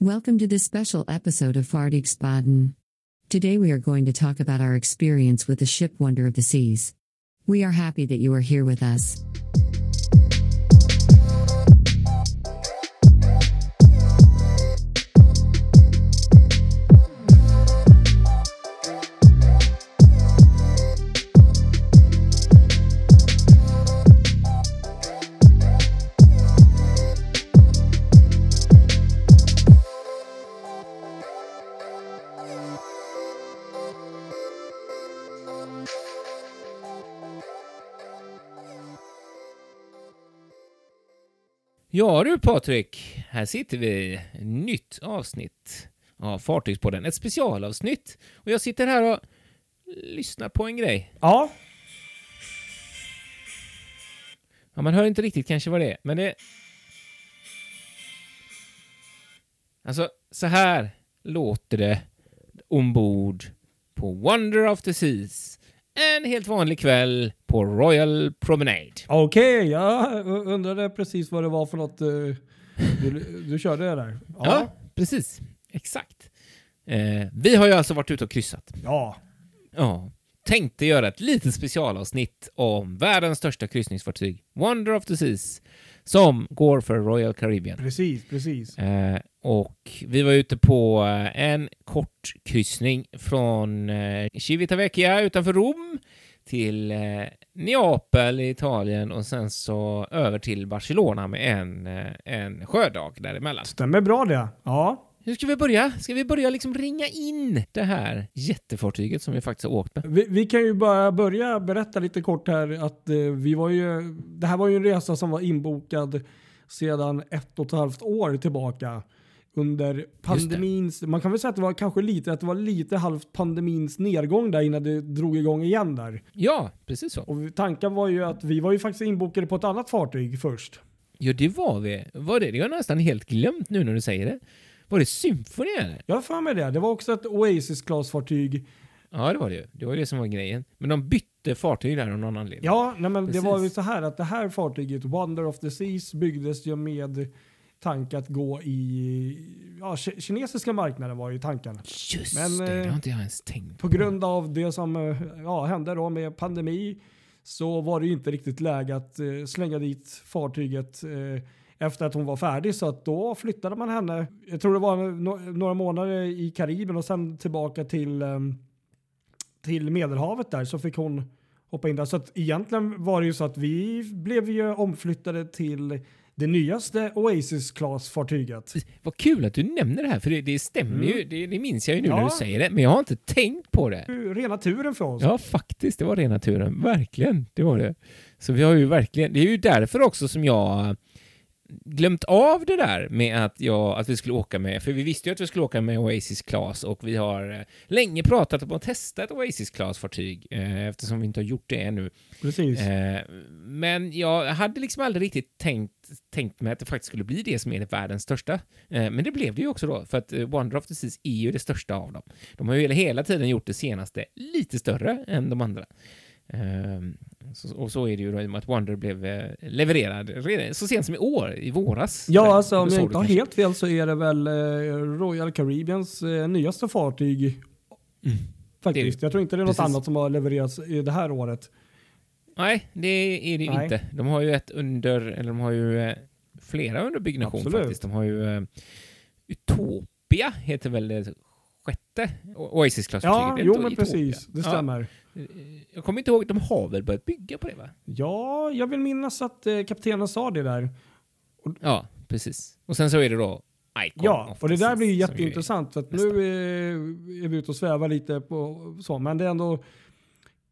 Welcome to this special episode of Fardigsbaden. Today we are going to talk about our experience with the ship Wonder of the Seas. We are happy that you are here with us. Ja du Patrik, här sitter vi. Nytt avsnitt av Fartygspodden. Ett specialavsnitt. Och jag sitter här och lyssnar på en grej. Ja, Ja, man hör inte riktigt kanske vad det är, men det... Alltså, så här låter det ombord på Wonder of the Seas. En helt vanlig kväll på Royal Promenade. okej. jag undrade precis vad det var för något eh, du, du körde där. Ja, precis. Exakt. Eh, vi har ju alltså varit ute och kryssat. ja. Ja. Tänkte göra ett litet specialavsnitt om världens största kryssningsfartyg, Wonder of the Seas, som går för Royal Caribbean. precis, precis. Eh, och vi var ute på eh, en kort kryssning från eh, Civitavecchia utanför Rom till eh, Neapel i Italien och sen så över till Barcelona med en, en sjödag däremellan. Stämmer bra det. Ja. Hur ska vi börja? Ska vi börja liksom ringa in det här jättefartyget som vi faktiskt har åkt med? Vi, vi kan ju bara börja berätta lite kort här att eh, vi var ju, det här var ju en resa som var inbokad sedan ett och ett halvt år tillbaka. Under pandemins, man kan väl säga att det var kanske lite, att det var lite halvt pandemins nedgång där innan det drog igång igen där. Ja, precis så. Och tanken var ju att vi var ju faktiskt inbokade på ett annat fartyg först. Ja, det var vi. Var det? Det har jag nästan helt glömt nu när du säger det. Var det Symphony eller? Jag har för mig det. Det var också ett Oasis-klasfartyg. Ja, det var det ju. Det var det som var grejen. Men de bytte fartyg där av någon anledning. Ja, nej, men det Precis. var ju så här att det här fartyget, Wonder of the Seas, byggdes ju med tanke att gå i ja, ki- kinesiska marknaden var ju tanken. Just Men, det, det eh, har inte jag ens tänkt På grund av det som eh, ja, hände då med pandemi så var det ju inte riktigt läge att eh, slänga dit fartyget efter att hon var färdig. Så att då flyttade man henne, jag tror det var några månader i Karibien och sen tillbaka till, till Medelhavet där så fick hon hoppa in där. Så att egentligen var det ju så att vi blev ju omflyttade till det nyaste Oasis-klasfartyget. Vad kul att du nämner det här, för det, det stämmer Mm. ju. Det, det minns jag ju nu när Ja. du säger det, men jag har inte tänkt på det. Rena turen för oss. Ja, faktiskt. Det var rena turen. Verkligen. Det var det. Så vi har ju verkligen... Det är ju därför också som jag glömt av det där med att, jag, att vi skulle åka med, för vi visste ju att vi skulle åka med Oasis Class och vi har eh, länge pratat om att testa ett Oasis Class-fartyg eh, eftersom vi inte har gjort det ännu. Precis. Eh, men jag hade liksom aldrig riktigt tänkt, tänkt mig att det faktiskt skulle bli det som är världens största. Eh, men det blev det ju också då, för att eh, Wonder of the Seas är ju det största av dem. De har ju hela tiden gjort det senaste lite större än de andra. Eh, så, och så är det ju då i och med att Wonder blev eh, levererad så sent som i år, i våras. Ja, alltså om jag inte har helt fel så är det väl eh, Royal Caribbeans eh, nyaste fartyg. Faktiskt. Jag tror inte det är något Precis. annat som har levererats i det här året. Nej, det är det Nej. inte. De har ju ett under, eller de har ju flera under byggnation Absolut. faktiskt. De har ju Utopia, heter väl det sjätte Oasis-klassfartyget? Ja, jo men precis. Det Ja. stämmer. Eh, Jag kommer inte ihåg, de har väl börjat bygga på det va? Ja, jag vill minnas att eh, kaptenen sa det där. Ja, precis. Och sen så är det då Icon Ja, och det där blir ju jätteintressant. För att nu är, är vi ute och svävar lite på så. Men det är ändå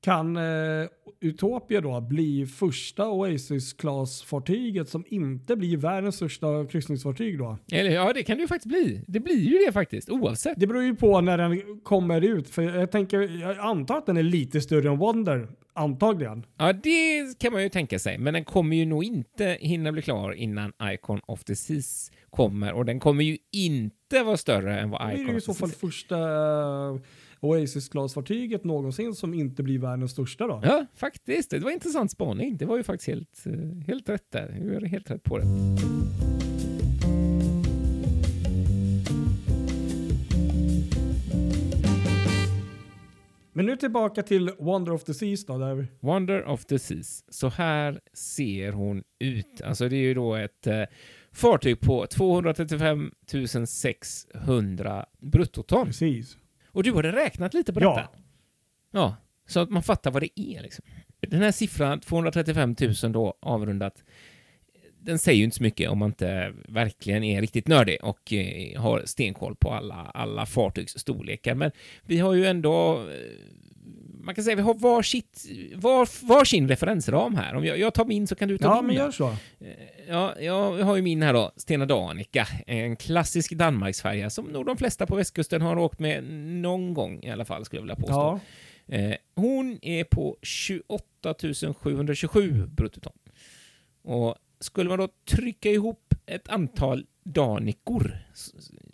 kan eh, Utopia då bli första Oasis-klassfartyget som inte blir världens största kryssningsfartyg då? Eller ja, det kan det ju faktiskt bli. Det blir ju det faktiskt, oavsett. Det beror ju på när den kommer ut. För jag, tänker, jag antar att den är lite större än Wonder. Antagligen. Ja, det kan man ju tänka sig, men den kommer ju nog inte hinna bli klar innan Icon of the Seas kommer och den kommer ju inte vara större än vad Det är Icon ju i of the så fall Seas första eh, Oasis-glasfartyget någonsin som inte blir världens största då. Ja, faktiskt. Det var en intressant spaning. Det var ju faktiskt helt, eh, helt rätt där. Du är helt rätt på det. Men nu tillbaka till Wonder of the Seas då. Där. Wonder of the Seas. Så här ser hon ut. Alltså det är ju då ett eh, fartyg på 235 600 bruttoton. Precis. Och du hade räknat lite på Ja. detta? Ja. Så att man fattar vad det är liksom. Den här siffran, 235 000 då, avrundat, den säger ju inte så mycket om man inte verkligen är riktigt nördig och eh, har stenkoll på alla, alla fartygs storlekar. Men vi har ju ändå, eh, man kan säga vi har varsitt, var, varsin referensram här. Om jag, jag tar min så kan du ta Ja, din. men då. gör så. Eh, Ja, jag har ju min här då, Stena Danica, en klassisk Danmarksfärja som nog de flesta på västkusten har åkt med någon gång i alla fall, skulle jag vilja påstå. Ja. Eh, hon är på 28 727 bruttoton. Och skulle man då trycka ihop ett antal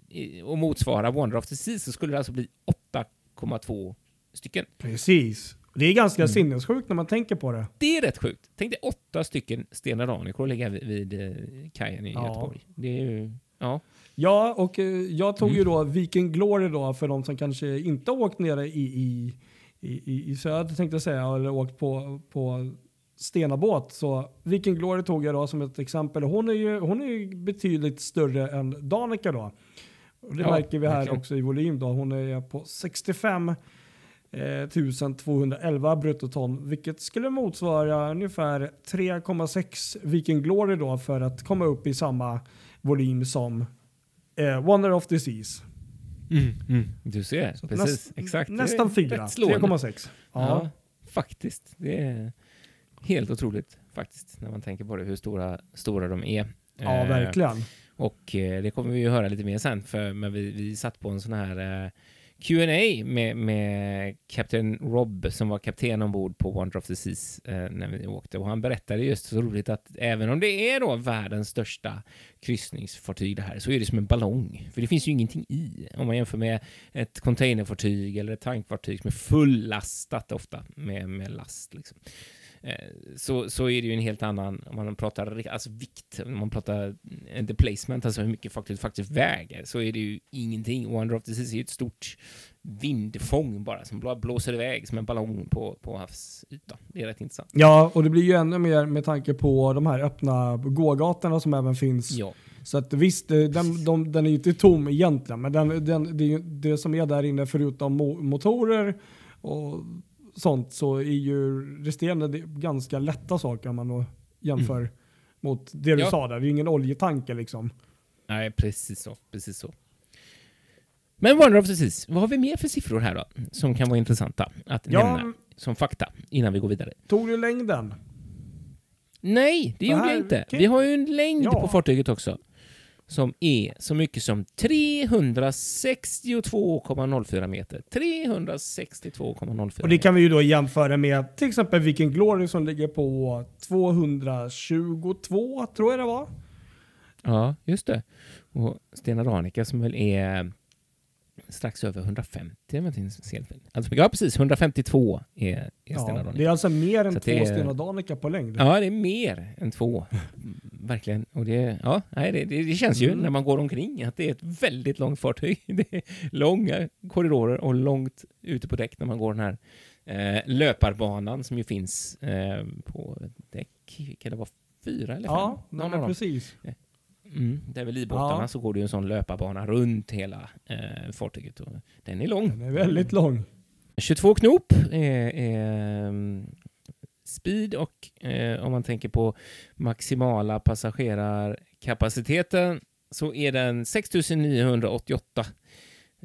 i- och motsvara Wonder of the Seas så skulle det alltså bli 8,2 stycken. Precis. Det är ganska Mm. sinnessjukt när man tänker på det. Det är rätt sjukt. Tänk dig åtta stycken Stena Danicor ligga vid, vid eh, kajen i Ja. Göteborg. Det är ju... Ja. Ja, och eh, jag tog Mm. ju då Viking Glory då för de som kanske inte åkt nere i, i, i, i, i söder tänkte jag säga, eller åkt på, på Stenabåt. Så Viking Glory tog jag då som ett exempel. Hon är ju, hon är ju betydligt större än Danica då. Och det Ja, märker vi här verkligen. också i volym då. Hon är på 65 eh, 211 bruttoton, vilket skulle motsvara ungefär 3,6 Viking Glory då för att komma upp i samma volym som eh, Wonder of the Seas. Du ser, Så precis. näst- Exakt. Nästan 4, rätt slående. 3,6. Ja. Ja. faktiskt. Det är helt otroligt faktiskt när man tänker på det, hur stora, stora de är. ja, Eh, verkligen. Och eh, det kommer vi ju höra lite mer sen, för men vi, vi satt på en sån här eh, Q&A med, med kapten Rob som var kapten ombord på Wonder of the Seas eh, när vi åkte. Och han berättade just så roligt att även om det är då världens största kryssningsfartyg det här, så är det som en ballong. För det finns ju ingenting i. Om man jämför med ett containerfartyg eller ett tankfartyg som är fullastat ofta med, med last. Liksom. Eh, Så, så är det ju en helt annan, om man pratar alltså vikt, om man pratar eh, displacement, alltså hur mycket fartyget faktiskt väger, så är det ju ingenting. Wonder of Seas är ju ett stort vindfång bara, som blå- blåser iväg som en ballong på, på havsytan. Det är rätt intressant. Ja, och det blir ju ännu mer med tanke på de här öppna gågatorna som även finns. Ja, Så att visst, eh, den, de, den är ju inte tom egentligen, men den, den, det, det som är där inne förutom mo motorer och sånt så är ju resterande ganska lätta saker om man då jämför mot det du Ja. sa där. Det är ju ingen oljetanke liksom. nej, precis så. Precis så. Men the Seas, vad har vi mer för siffror här då, som kan vara intressanta att Ja, nämna som fakta innan vi går vidare? tog du längden? Nej, det Så gjorde jag inte. okej. Vi har ju en längd Ja. på fartyget också. Som är så mycket som 362,04 meter. 362,04 Och det kan vi ju då jämföra med till exempel Viking Glory som ligger på 222 tror jag det var. Ja, just det. Och Stena Danica som väl är strax över 150 om jag inte minns helt fel. Alltså, ja, precis. 152 är, är Stena Ja, Danica. det är alltså mer än Så två är- Stena Danica på längd. Ja, det är mer än två. Verkligen. Och det, ja, nej, det, det, det känns ju Mm. när man går omkring att det är ett väldigt långt fartyg. Det är långa korridorer och långt ute på däck när man går den här eh, löparbanan som ju finns eh, på däck. Kan det vara fyra eller fem? Ja, nej, precis. Mm, där vid livbåtarna Ja. så går det en sån löparbana runt hela eh, fartyget. Och den är lång. Den är väldigt lång. 22 knop är, är mm, speed och eh, om man tänker på maximala passagerarkapaciteten så är den 6988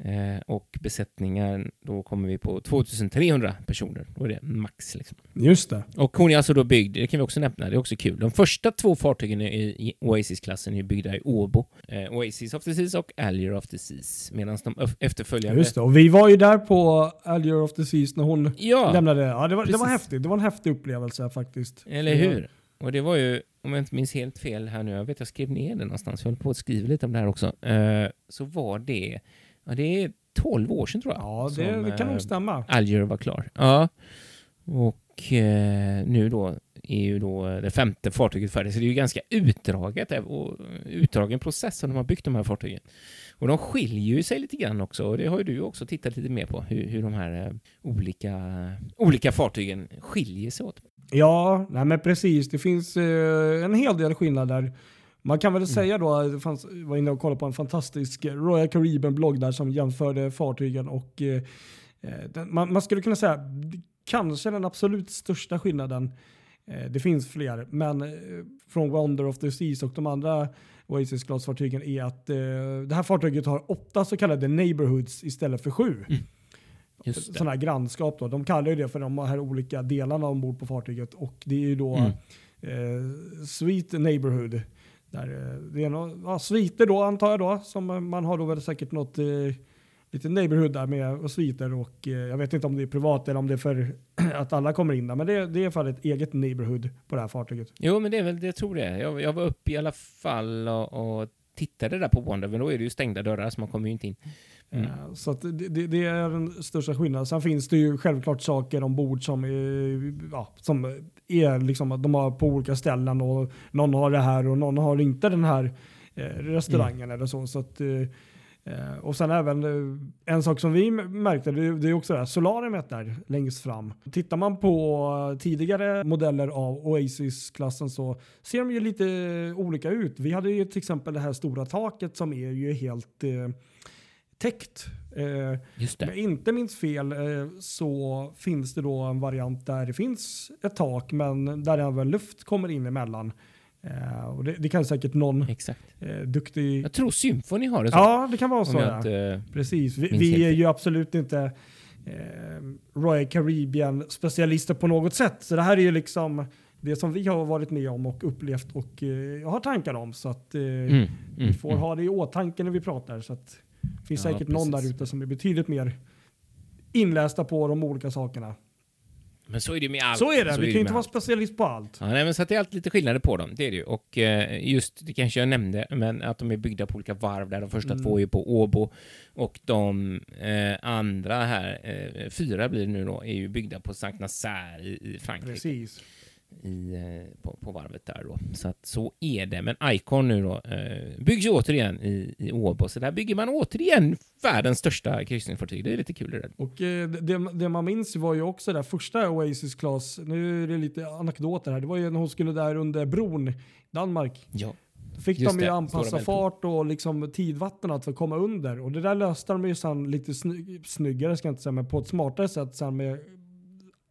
eh, och besättningen då kommer vi på 2300 personer. Då är det max liksom. Just det. Och hon är alltså då byggd, det kan vi också nämna, det är också kul. De första två fartygen i, i Oasis-klassen är byggda i Åbo. Eh, Oasis of the Seas och Allier of the Seas. Medan de efterföljande... Just det. Och vi var ju där på Allier of the Seas när hon Ja, lämnade. Ja, det var, det var häftigt. Det var en häftig upplevelse faktiskt. eller hur? Och det var ju, om jag inte minns helt fel här nu, jag vet jag skrev ner det någonstans, jag håller på att skriva lite om det här också. Eh, så var det, ja det är 12 år sedan tror jag. Ja, det, som, kan eh, nog stämma. Alger var klar. Ja. Och eh, nu då är ju då det femte fartyget färdigt, så det är ju ganska utdraget eh, och utdragen process som de har byggt de här fartygen. Och de skiljer ju sig lite grann också, och det har ju du också tittat lite mer på, hur, hur de här eh, olika, olika fartygen skiljer sig åt. Ja, nej men precis. Det finns eh, en hel del skillnader. Man kan väl mm. säga då, fanns, var inne och kollade på en fantastisk Royal Caribbean-blogg där som jämförde fartygen och eh, eh den, man, man, skulle kunna säga kanske den absolut största skillnaden, eh, det finns fler, men eh, från Wonder of the Seas och de andra Oasis glasfartygen är att eh, det här fartyget har åtta så kallade neighborhoods istället för sju. Mm. Sådana här grannskap. Då. De kallar ju det för de här olika delarna ombord på fartyget och det är ju då mm. eh, Sweet Neighborhood. Där, eh, det är några ja, sviter då antar jag då som man har då väl säkert något eh, lite neighborhood där med och sviter och eh, jag vet inte om det är privat eller om det är för att alla kommer in där. Men det, det är i alla fall ett eget neighborhood på det här fartyget. Jo, men det är väl, det tror det. Jag, jag var uppe i alla fall och, och tittade där på Wonder, men då är det ju stängda dörrar så man kommer ju inte in. Mm. Uh, så det, det, det, är den största skillnaden. Sen finns det ju självklart saker ombord som ja, som är liksom att de har på olika ställen och någon har det här och någon har inte den här eh, restaurangen mm. eller så. så att, eh, Eh, och sen även en sak som vi märkte, det, är också det här solariumet där längst fram. Tittar man på tidigare modeller av Oasis-klassen så ser de ju lite olika ut. Vi hade ju till exempel det här stora taket som är ju helt täckt. Eh, Just det. Men inte minst fel eh, så finns det då en variant där det finns ett tak men där även luft kommer in emellan. Uh, och det, det, kan säkert någon Exakt. Uh, duktig... Jag tror Symfony har det så. Ja, det kan vara så. Ja. Inte, Precis. Vi, vi är ju absolut inte uh, Royal Caribbean specialister på något sätt. Så det här är ju liksom det som vi har varit med om och upplevt och uh, har tankar om. Så att mm, mm, vi får mm. ha det i åtanke när vi pratar. Så att det finns ja, säkert precis. någon där ute som är betydligt mer inlästa på de olika sakerna. Men så är det med allt. Så är det. Så vi kan ju inte vara specialist på allt. Ja, nej, men så att det är alltid lite skillnader på dem. Det är det ju. Och eh, just, det kanske jag nämnde, men att de är byggda på olika varv där. De första mm. två är på Åbo och de eh, andra här, eh, fyra blir det nu då, är ju byggda på Saint Nazaire i, i Frankrike. Precis i, eh, på, på, varvet där då. Så att så är det. Men Icon nu då eh, byggs ju återigen i, i Åbo, så där bygger man återigen världens största kryssningsfartyg. Det är lite kul det där. Och eh, det, det, man minns var ju också det första Oasis Class, nu är det lite anekdoter här, det var ju när hon skulle där under bron Danmark. Ja. Fick Just de ju det, anpassa fart och liksom tidvattnet för att komma under. Och det där löste de ju sen lite sny snyggare, ska jag inte säga, men på ett smartare sätt sen med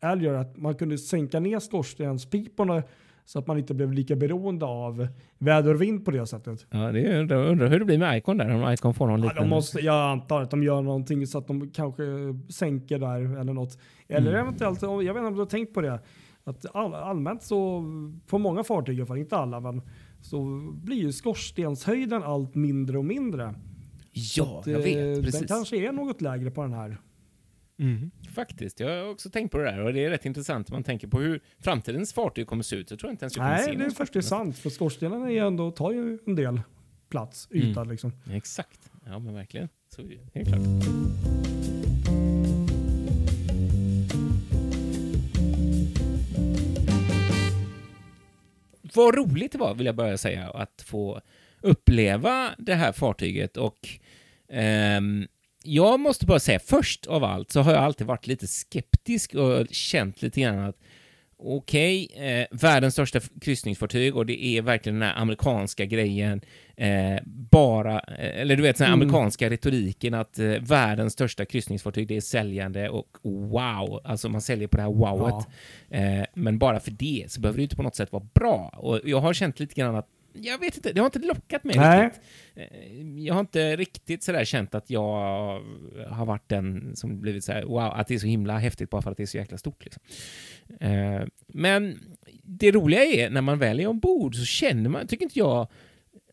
Alger att man kunde sänka ner skorstenspiporna så att man inte blev lika beroende av väder och vind på det sättet. Ja, det är, undrar, undrar hur det blir med Icon där, om Icon får någon ja, liten... Måste, jag antar att de gör någonting så att de kanske sänker där eller något. Eller mm. eventuellt, jag vet inte om du har tänkt på det, att all, allmänt så, på många fartyg i alla fall, inte alla, men så blir ju skorstenshöjden allt mindre och mindre. Ja, att, jag vet. Eh, precis. Den kanske är något lägre på den här. Mm. Faktiskt, jag har också tänkt på det där och det är rätt intressant man tänker på hur framtidens fartyg kommer se ut. Jag tror inte ens jag Nej, se det är faktiskt sant, för skorstenarna är ändå, tar ju en del plats, yta mm. liksom. Exakt, ja men verkligen. Så är det helt klart. Vad roligt det var, vill jag börja säga, att få uppleva det här fartyget och um, jag måste bara säga, först av allt så har jag alltid varit lite skeptisk och känt lite grann att okej, okay, eh, världens största kryssningsfartyg och det är verkligen den här amerikanska grejen, eh, bara, eh, eller du vet den här mm. amerikanska retoriken att eh, världens största kryssningsfartyg det är säljande och wow, alltså man säljer på det här wowet. Ja. Eh, men bara för det så behöver det inte på något sätt vara bra. Och jag har känt lite grann att jag vet inte, det har inte lockat mig Nej. riktigt. Eh, jag har inte riktigt sådär känt att jag har varit den som blivit såhär, wow, att det är så himla häftigt bara för att det är så jäkla stort. Liksom. Eh, men det roliga är, när man väl är ombord så känner man, tycker inte jag,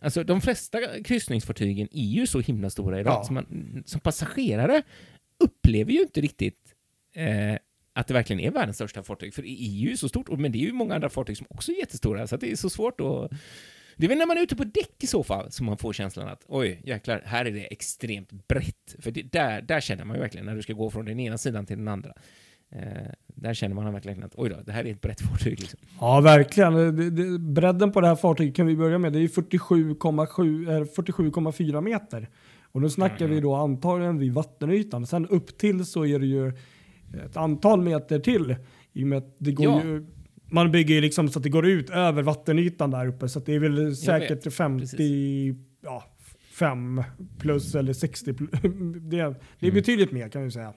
Alltså de flesta kryssningsfartygen är ju så himla stora idag, ja. så man som passagerare upplever ju inte riktigt eh, att det verkligen är världens största fartyg, för det är ju så stort, men det är ju många andra fartyg som också är jättestora, så det är så svårt att det är väl när man är ute på däck i så fall som man får känslan att oj, jäklar, här är det extremt brett. För det, där, där känner man ju verkligen när du ska gå från den ena sidan till den andra. Eh, där känner man verkligen att oj då, det här är ett brett fartyg. Liksom. Ja, verkligen. Det, det, bredden på det här fartyget kan vi börja med. Det är 47,4 meter. Och nu snackar vi då antagligen vid vattenytan. Sen upp till så är det ju ett antal meter till. I och med att det går Ja. ju, man bygger ju liksom så att det går ut över vattenytan där uppe. Så att det är väl säkert vet, 50, ja, 5 plus eller 60 plus. Det, är- det är Mm. betydligt mer kan vi säga.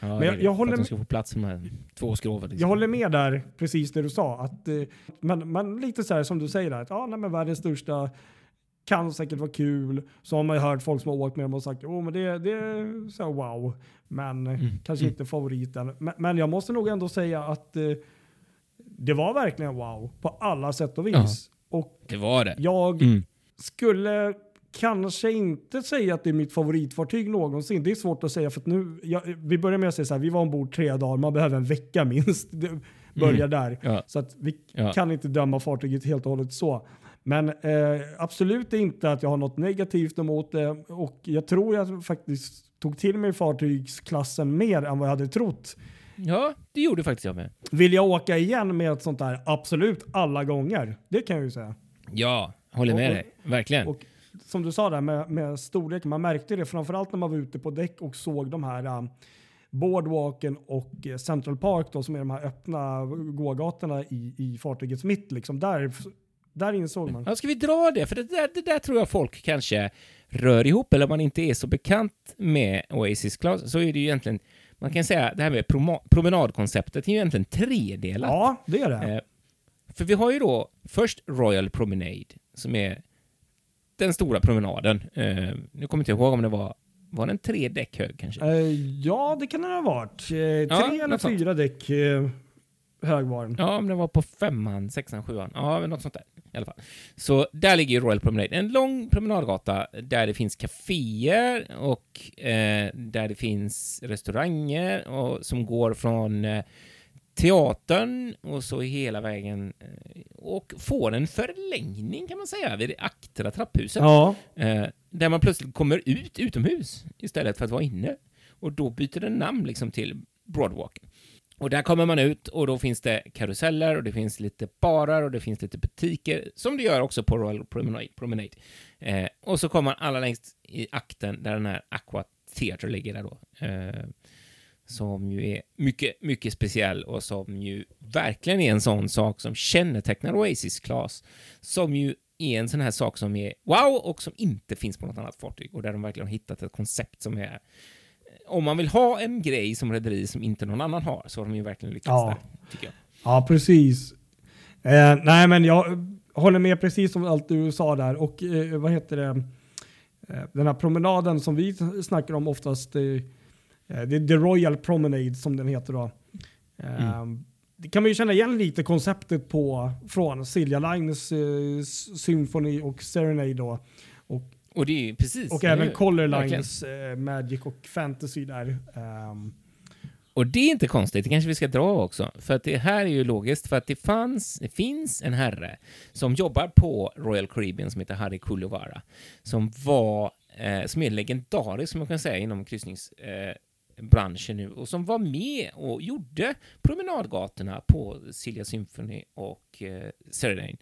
Ja, Men jag- jag för håller ska få plats med två skroven. liksom. Jag håller med där, precis det du sa. Att, eh, men, men lite så här som du säger, där, att ja, nej, men världens största kan säkert vara kul. Så har man ju hört folk som har åkt med dem och sagt oh, men det, det är så wow. Men eh, Mm. kanske Mm. inte favoriten. Men, men jag måste nog ändå säga att eh, det var verkligen wow på alla sätt och vis. Och Det var det. jag Mm. skulle kanske inte säga att det är mitt favoritfartyg någonsin. Det är svårt att säga för att nu, jag, vi börjar med att säga så här, vi var ombord tre dagar, man behöver en vecka minst. Det börjar där. Ja. Så att vi Ja. kan inte döma fartyget helt och hållet så. Men eh, absolut inte att jag har något negativt emot det och jag tror jag faktiskt tog till mig fartygsklassen mer än vad jag hade trott. Ja, det gjorde faktiskt jag med. Vill jag åka igen med ett sånt där? Absolut alla gånger. Det kan jag ju säga. Ja, håller med Och- dig. Verkligen. Och som du sa där med, med storlek, man märkte det framförallt när man var ute på däck och såg de här um, boardwalken och eh, Central Park då, som är de här öppna gågatorna i, i fartygets mitt. Liksom. Där, där insåg man. Ja, ska vi dra det? För det där, det där tror jag folk kanske rör ihop, eller om man inte är så bekant med Oasis Class, så är det ju egentligen, man kan säga det här med promenadkonceptet är ju egentligen tredelat. Ja, det är det. Eh, för vi har ju då först Royal Promenade, som är den stora promenaden. Eh, nu kommer inte jag ihåg om det var, var den tre däck hög kanske? Eh, ja, det kan det ha varit. Eh, tre eller något sånt. fyra däck eh, hög var den. Ja, om den var på femman, sexan, sjuan. Ja, men något sånt där i alla fall. Så där ligger ju Royal Promenade. En lång promenadgata där det finns kaféer och eh, där det finns restauranger och, som går från eh, teatern och så hela vägen eh, och får en förlängning kan man säga vid det aktra trapphuset. Ja, Eh, där man plötsligt kommer ut utomhus istället för att vara inne. Och då byter den namn liksom till Broadwalken. Och där kommer man ut och då finns det karuseller och det finns lite barer och det finns lite butiker, som det gör också på Royal Promenade. Promenade. Eh, och så kommer man allra längst i akten där den här Aqua Theatre ligger där då. Eh, som ju är mycket, mycket speciell och som ju verkligen är en sån sak som kännetecknar Oasis Class. Som ju är en sån här sak som är wow och som inte finns på något annat fartyg och där de verkligen har hittat ett koncept som är om man vill ha en grej som rederi som inte någon annan har så har de ju verkligen lyckats Ja. där, ja precis. Eh, nej, men jag håller med precis om allt du sa där. Och eh, vad heter det? Eh, den här promenaden som vi snackar om oftast. Eh, det är The Royal Promenade som den heter då. Eh, Det kan man ju känna igen lite konceptet på från Silja Lines eh, Symphony och Serenade då. Och, Och det är precis. och även Color. Lines eh, Magic och Fantasy där. Ehm, Och det är inte konstigt, det kanske vi ska dra också. För att det här är ju logiskt, för att det, fanns, det finns en herre som jobbar på Royal Caribbean som heter Harry Kulovara. Som var, eh, som är legendarisk, som man kan säga, inom kryssningsbranschen eh, branschen nu. Och som var med och gjorde promenadgatorna på Silja Symphony och eh, Serenade.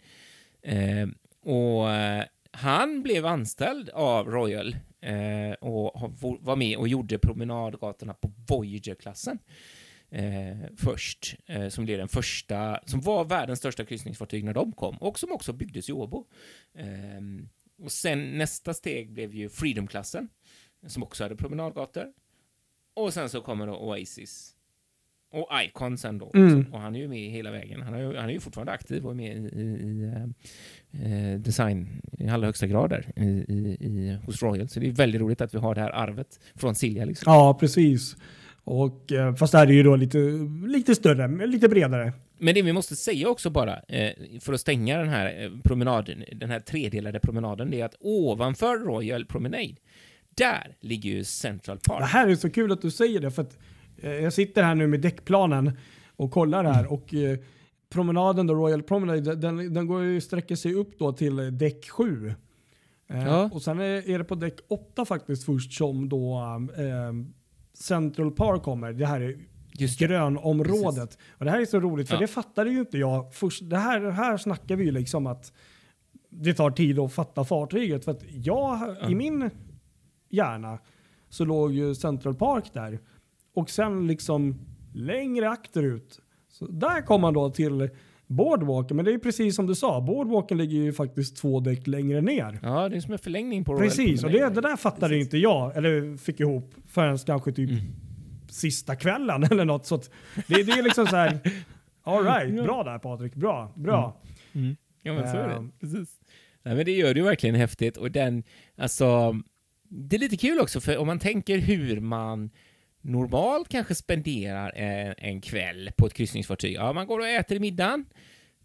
Eh, och han blev anställd av Royal eh, och var med och gjorde promenadgatorna på Voyager-klassen eh, först, eh, som blev den första, som var världens största kryssningsfartyg när de kom och som också byggdes i Åbo. Eh, och sen nästa steg blev ju Freedom-klassen som också hade promenadgator. Och sen så kommer då Oasis och Icon sen då. Mm. Och han är ju med hela vägen. Han är ju, han är ju fortfarande aktiv och är med i, i, i eh, eh, design i allra högsta grad där i, i, hos Royal. Så det är väldigt roligt att vi har det här arvet från Silja. Liksom. Ja, precis. Och, eh, fast det här är ju då lite, lite större, lite bredare. Men det vi måste säga också bara, för att stänga den här promenaden, den här tredelade promenaden, det är att ovanför Royal Promenade, där ligger ju Central Park. Det här är så kul att du säger det för att jag sitter här nu med däckplanen och kollar här och eh, promenaden då, Royal Promenade, den, den går ju sträcker sig upp då till eh, däck 7. Eh, Ja. Och sen är, är det på däck 8 faktiskt först som då eh, Central Park kommer. Det här är Just det. grönområdet. Och det här är så roligt för Ja. det fattade ju inte jag först. Det här, här snackar vi ju liksom att det tar tid att fatta fartyget. För att jag, i min Järna så låg ju Central Park där. Och sen liksom längre akterut. Så där kom man då till Boardwalken. Men det är precis som du sa, Boardwalken ligger ju faktiskt två däck längre ner. Ja, det är som en förlängning på Precis, och det, det där fattade Precis. inte jag, eller fick ihop förrän kanske typ Mm. sista kvällen eller något. Så det, det är liksom så här, all right, bra där Patrik, bra, bra. Ja, men så är det. Ehm. Precis. Nej, men det gör det ju verkligen häftigt. Och den, alltså, det är lite kul också, för om man tänker hur man normalt kanske spenderar en, en kväll på ett kryssningsfartyg. Ja, man går och äter i middagen,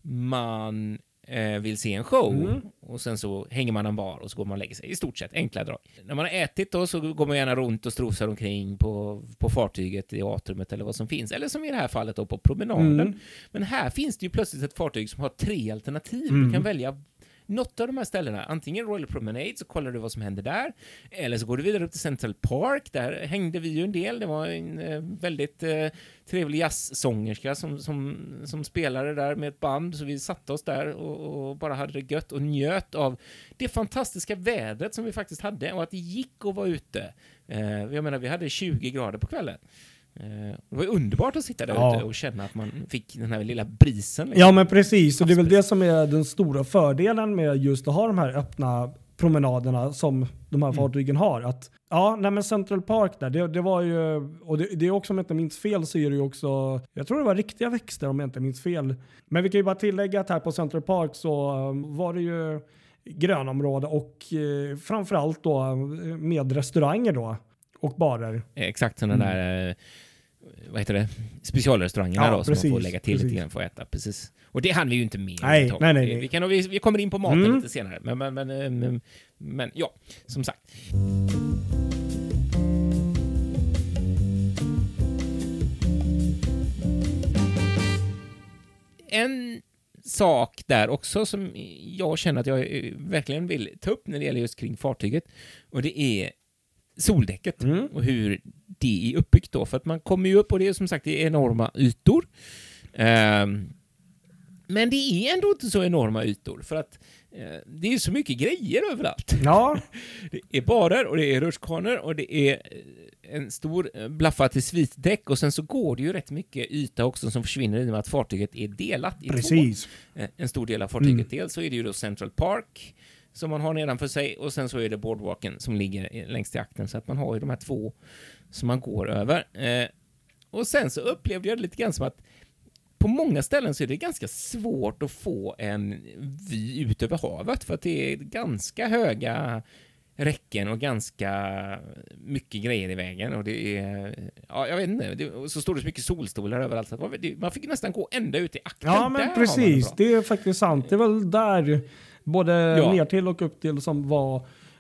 man eh, vill se en show Mm. och sen så hänger man en bar och så går man och lägger sig. I stort sett enkla drag. När man har ätit då så går man gärna runt och strosar omkring på, på fartyget i atriumet eller vad som finns. Eller som i det här fallet då på promenaden. Mm. Men här finns det ju plötsligt ett fartyg som har tre alternativ. Mm. Du kan välja något av de här ställena. Antingen Royal Promenade, så kollar du vad som händer där. Eller så går du vidare upp till Central Park. Där hängde vi ju en del. Det var en eh, väldigt eh, trevlig jazzsångerska som, som, som spelade där med ett band. Så vi satte oss där och, och bara hade det gött och njöt av det fantastiska vädret som vi faktiskt hade och att det gick att vara ute. Eh, jag menar, vi hade 20 grader på kvällen. Eh, det var ju underbart att sitta där Ja. ute och känna att man fick den här lilla brisen. liksom. Ja men precis, och det är väl det som är den stora fördelen med just att ha de här öppna promenaderna som de här fartygen har. Att, ja, nej men Central Park där, det, det var ju, och det, det är också om jag inte minns fel så är det ju också, jag tror det var riktiga växter om jag inte minns fel. Men vi kan ju bara tillägga att här på Central Park så um, var det ju grönområde och eh, framförallt då eh, med restauranger då och barer. Exakt sådana där, eh, vad heter det, specialrestauranger Ja, då, som man får precis, lägga till precis. lite grann för att äta. Precis. Och det hann vi ju inte med. Nej, nej, nej, Vi- nej. Vi, kan, vi, vi kommer in på maten Mm. lite senare. Men, men, men, eh, men, men ja, som sagt. En sak där också som jag känner att jag eh, verkligen vill ta upp när det gäller just kring fartyget och det är soldäcket Mm. och hur det är uppbyggt då. För att man kommer ju upp och det är som sagt det är enorma ytor. Ehm, men det är ändå inte så enorma ytor för att eh, det är så mycket grejer överallt. Ja, Det är barer och det är rutschkanor och det är eh, en stor eh, blaffa till svitdäck och sen så går det ju rätt mycket yta också som försvinner i och med att fartyget är delat i två precis. eh, en stor del av fartyget. Mm. Dels så är det ju då Central Park som man har nedanför sig och sen så är det boardwalken som ligger längst i akten så att man har ju de här två som man går över. Eh, och sen så upplevde jag det lite grann som att på många ställen så är det ganska svårt att få en vy ut över havet för att det är ganska höga räcken och ganska mycket grejer i vägen och det är, ja jag vet inte, det, så står det så mycket solstolar överallt så man- fick nästan gå ända ut i akten. Ja men precis, det är faktiskt sant. Det är väl där både Ja. ner till och upp till som var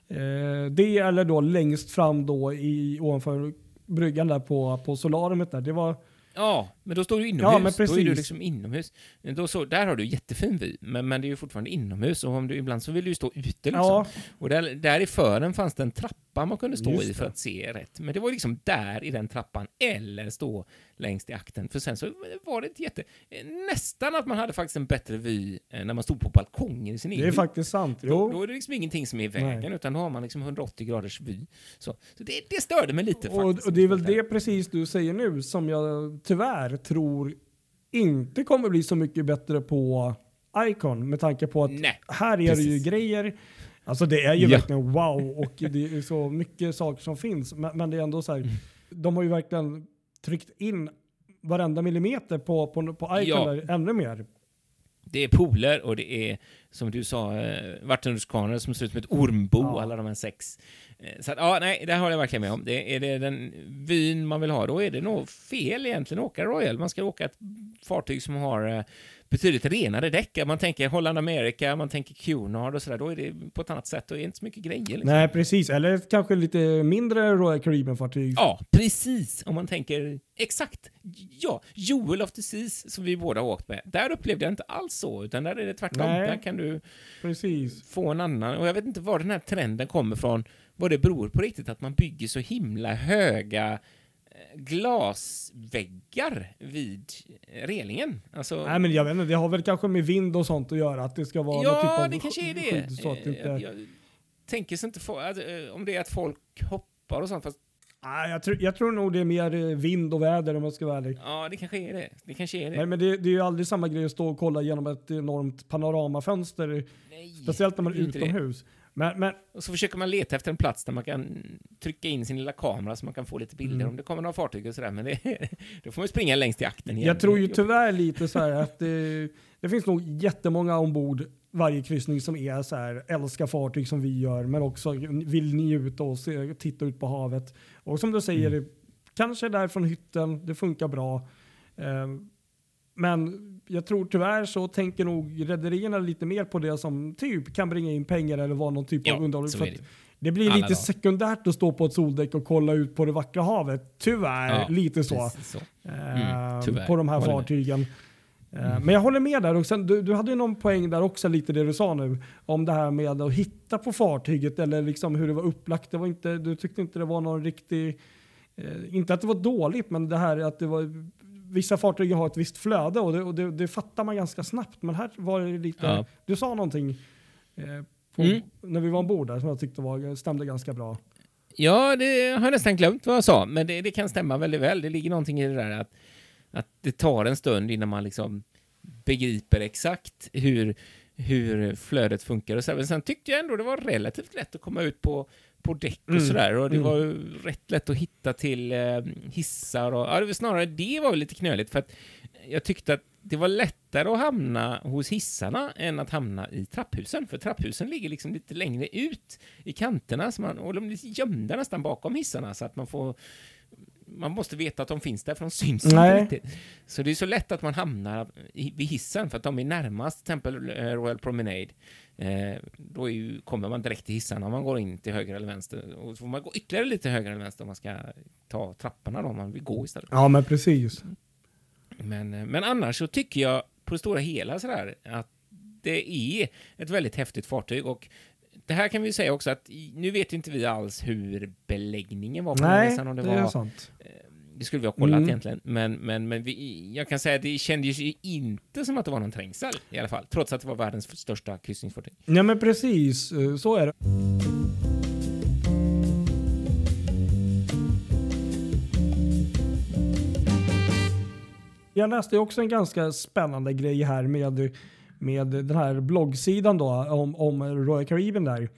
eh, det eller då längst fram då i, ovanför bryggan där på, på solariumet där. Det var, Ja, men då står du inomhus. Ja, men Då är du precis. liksom inomhus. Då så, där har du jättefin vy, men, men det är ju fortfarande inomhus och om du, ibland så vill du ju stå ute liksom. ja, Och där, där i fören fanns det en trappa man kunde stå Just i för det. att se rätt. Men det var liksom där i den trappan, eller stå längst i akten. För sen så var det jätte... Nästan att man hade faktiskt en bättre vy eh, när man stod på balkongen i sin det egen är hy. faktiskt sant. Då, Jo. då är det liksom ingenting som är i vägen, Nej. utan då har man liksom 180 graders vy. Så, så det, det störde mig lite Och, faktiskt. och det är väl det precis du säger nu som jag tyvärr tror inte kommer bli så mycket bättre på Icon med tanke på att Nej, här är det ju grejer. Alltså det är ju Ja. verkligen wow och det är så mycket saker som finns. Men, men det är ändå så här, Mm. de har ju verkligen tryckt in varenda millimeter på, på, på Icon Ja. ännu mer. Det är pooler och det är, som du sa, eh, vattenrutschkanor som ser ut som ett ormbo, Ja. alla de här sex. Eh, Så att, ja, nej, det håller jag verkligen med om. Det, är det den vyn man vill ha, då är det nog fel egentligen att åka Royal. Man ska åka ett fartyg som har eh, betydligt renare däck. Man tänker Holland America, man tänker Cunard och sådär, då är det på ett annat sätt och inte så mycket grejer. Liksom. Nej precis, eller kanske lite mindre Royal Caribbean-fartyg. Ja, precis. Om man tänker exakt. Ja, Joel of the Seas som vi båda har åkt med. Där upplevde jag inte alls så, utan där är det tvärtom. Nej. Där kan du Precis. få en annan, och jag vet inte var den här trenden kommer från, vad det beror på riktigt, att man bygger så himla höga glasväggar vid relingen. Alltså, Nej men jag vet inte, det har väl kanske med vind och sånt att göra. Att det ska vara någon typ ja, av det kanske är det. skydd så att det Eh, inte... jag- tänker sig inte få, eh, om det är att folk hoppar och sånt. Fast, Nej, jag, tror, jag tror nog det är mer eh, vind och väder om jag ska vara ärlig. ja, det kanske är det. Det kanske är det. Nej, men det, det är ju aldrig samma grej att stå och kolla genom ett enormt panoramafönster. Nej, Speciellt när man är inte det. Men, men Och så försöker man leta efter en plats där man kan trycka in sin lilla kamera så man kan få lite bilder Mm. om det kommer några fartyg och sådär. Men det, då får man ju springa längst till akten igen. jag tror ju tyvärr lite så här att det, det finns nog jättemånga ombord varje kryssning som är så här, älskar fartyg som vi gör, men också vill njuta och se, titta ut på havet. Och som du säger, Mm. kanske där från hytten, det funkar bra. Eh, men jag tror tyvärr så tänker nog rederierna lite mer på det som typ kan bringa in pengar eller vara någon typ Ja, av underhållning. det. Blir Alla lite dagar. sekundärt att stå på ett soldäck och kolla ut på det vackra havet. Tyvärr, Ja, lite så. Så. Eh, tyvärr. på de här Håller fartygen. Eh, Men jag håller med där. Och sen, du, du hade ju någon poäng där också, lite det du sa nu. Om det här med att hitta på fartyget eller liksom hur det var upplagt. Det var inte, du tyckte inte det var någon riktig... Eh, inte att det var dåligt, men det här att det var... Vissa fartyg har ett visst flöde och det, och det, det fattar man ganska snabbt. Men här var det lite... Ja. Du sa någonting eh, på, Mm. när vi var ombord där som jag tyckte var, stämde ganska bra. Ja, det har jag nästan glömt vad jag sa, men det, det kan stämma väldigt väl. Det ligger någonting i det där att, att det tar en stund innan man liksom begriper exakt hur, hur flödet funkar. Och så. Men sen tyckte jag ändå det var relativt lätt att komma ut på, på däck och Mm. sådär. Och det Mm. var ju rätt lätt att hitta till eh, hissar. Och, ja, det var snarare det var lite knöligt, för att jag tyckte att det var lättare att hamna hos hissarna än att hamna i trapphusen. För trapphusen ligger liksom lite längre ut i kanterna så man, och de är gömda nästan bakom hissarna så att man får man måste veta att de finns där för de syns Nej. inte riktigt. Så det är så lätt att man hamnar i, vid hissen för att de är närmast till exempel eh, Royal Promenade. Eh, då ju, kommer man direkt till hissarna om man går in till höger eller vänster. Och så får man gå ytterligare lite höger eller vänster om man ska ta trapporna då, om man vill gå istället. Ja, men precis. Men, eh, men annars så tycker jag på det stora hela sådär att det är ett väldigt häftigt fartyg och det här kan vi säga också att nu vet inte vi alls hur beläggningen var på Nej, resan. Om det, det var, är sant. det skulle vi ha kollat Mm. egentligen, men, men, men vi, jag kan säga att det kändes ju inte som att det var någon trängsel i alla fall, trots att det var världens största kryssningsfartyg. Ja men precis, eh, så är det. Jag läste också en ganska spännande grej här med, med den här bloggsidan då om, om Royal Caribbean där.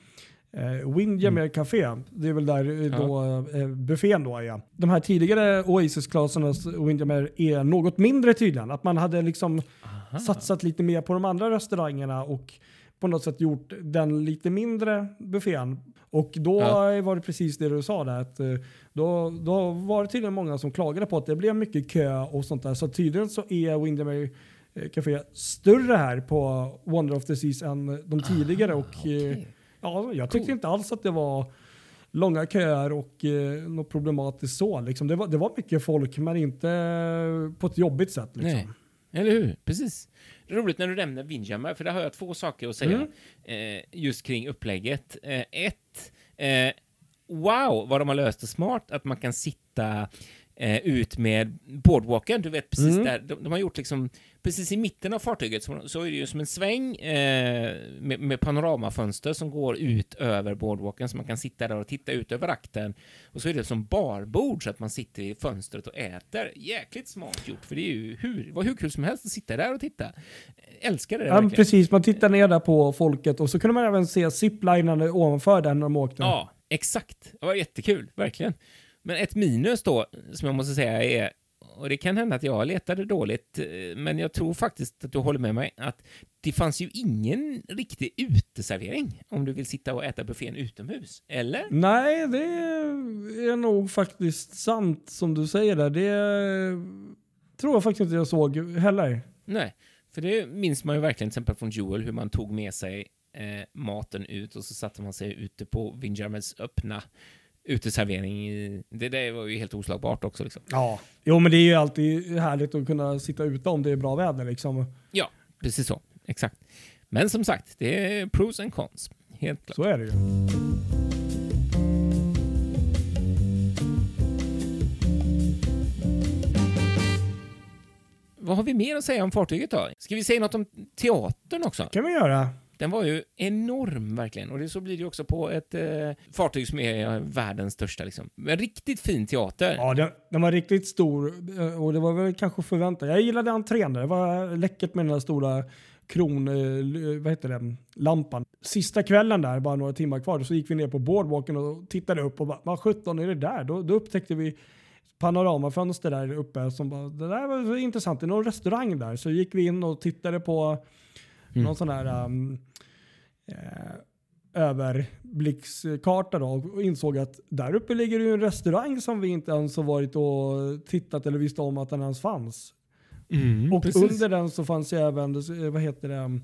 Eh, Windjammer Café, det är väl där eh, då, eh, buffén då är. De här tidigare Oasis-klasernas Windjammer är något mindre tydligen. Att man hade liksom satsat lite mer på de andra restaurangerna och på något sätt gjort den lite mindre buffén. Och då Ja. var det precis det du sa där. Att eh, då, då var det tydligen många som klagade på att det blev mycket kö och sånt där. Så tydligen så är Windermere Café större här på Wonder of the Seas än de tidigare. och, eh, okej. ja, jag tyckte Cool. inte alls att det var långa köer och eh, något problematiskt så. Liksom. Det, var, det var mycket folk men inte på ett jobbigt sätt. Liksom. Nej. Eller hur? Precis. Roligt när du nämner Windjammer, för där har jag två saker att säga eh, just kring upplägget. Eh, ett, eh, wow vad de har löst det smart att man kan sitta eh, ut med boardwalken, du vet precis Mm. där. De, de har gjort liksom, precis i mitten av fartyget så, är det ju som en sväng eh, med, med panoramafönster som går ut över boardwalken så man kan sitta där och titta ut över akten. Och så är det som barbord så att man sitter i fönstret och äter. Jäkligt smart gjort, för det är ju hur, var hur kul som helst att sitta där och titta. Älskar det Ja, verkligen. precis, man tittar ner där på folket och så kunde man även se ziplinarna ovanför den när de åkte. Ja, exakt. Det var jättekul, verkligen. Men ett minus då, som jag måste säga är, och det kan hända att jag letade dåligt, eh, men jag tror faktiskt att du håller med mig, att det fanns ju ingen riktig uteservering om du vill sitta och äta buffén utomhus. Eller? Nej, det är nog faktiskt sant som du säger där. Det tror jag faktiskt inte jag såg heller. Nej, för det minns man ju verkligen till exempel från Jewel, hur man tog med sig eh, maten ut och så satte man sig ute på Windjammers öppna uteservering. Det där var ju helt oslagbart också liksom. Ja. Jo, men det är ju alltid härligt att kunna sitta ute om det är bra väder liksom. Ja, precis så. Exakt. Men som sagt, det är pros and cons. Helt klart. Så är det ju. Vad har vi mer att säga om fartyget då? Ska vi säga något om teatern också? kan vi göra. Den var ju enorm verkligen. Och det, så blir det ju också på ett eh, fartyg som är eh, världens största. Liksom. En riktigt fin teater. Ja, den, den var riktigt stor eh, och det var väl kanske förväntat. Jag gillade entrén där. Det var läckert med den där stora kron, eh, eh, vad heter det, lampan. Sista kvällen där, bara några timmar kvar, så gick vi ner på boardwalken och tittade upp och bara, vad sjutton är det där? Då, då upptäckte vi panoramafönster där uppe som bara, det där var intressant, det är någon restaurang där. Så gick vi in och tittade på Mm. någon sån här um, eh, överblickskarta då och insåg att där uppe ligger ju en restaurang som vi inte ens har varit och tittat eller visste om att den ens fanns. Mm, Och precis. under den så fanns ju även, eh, vad heter det,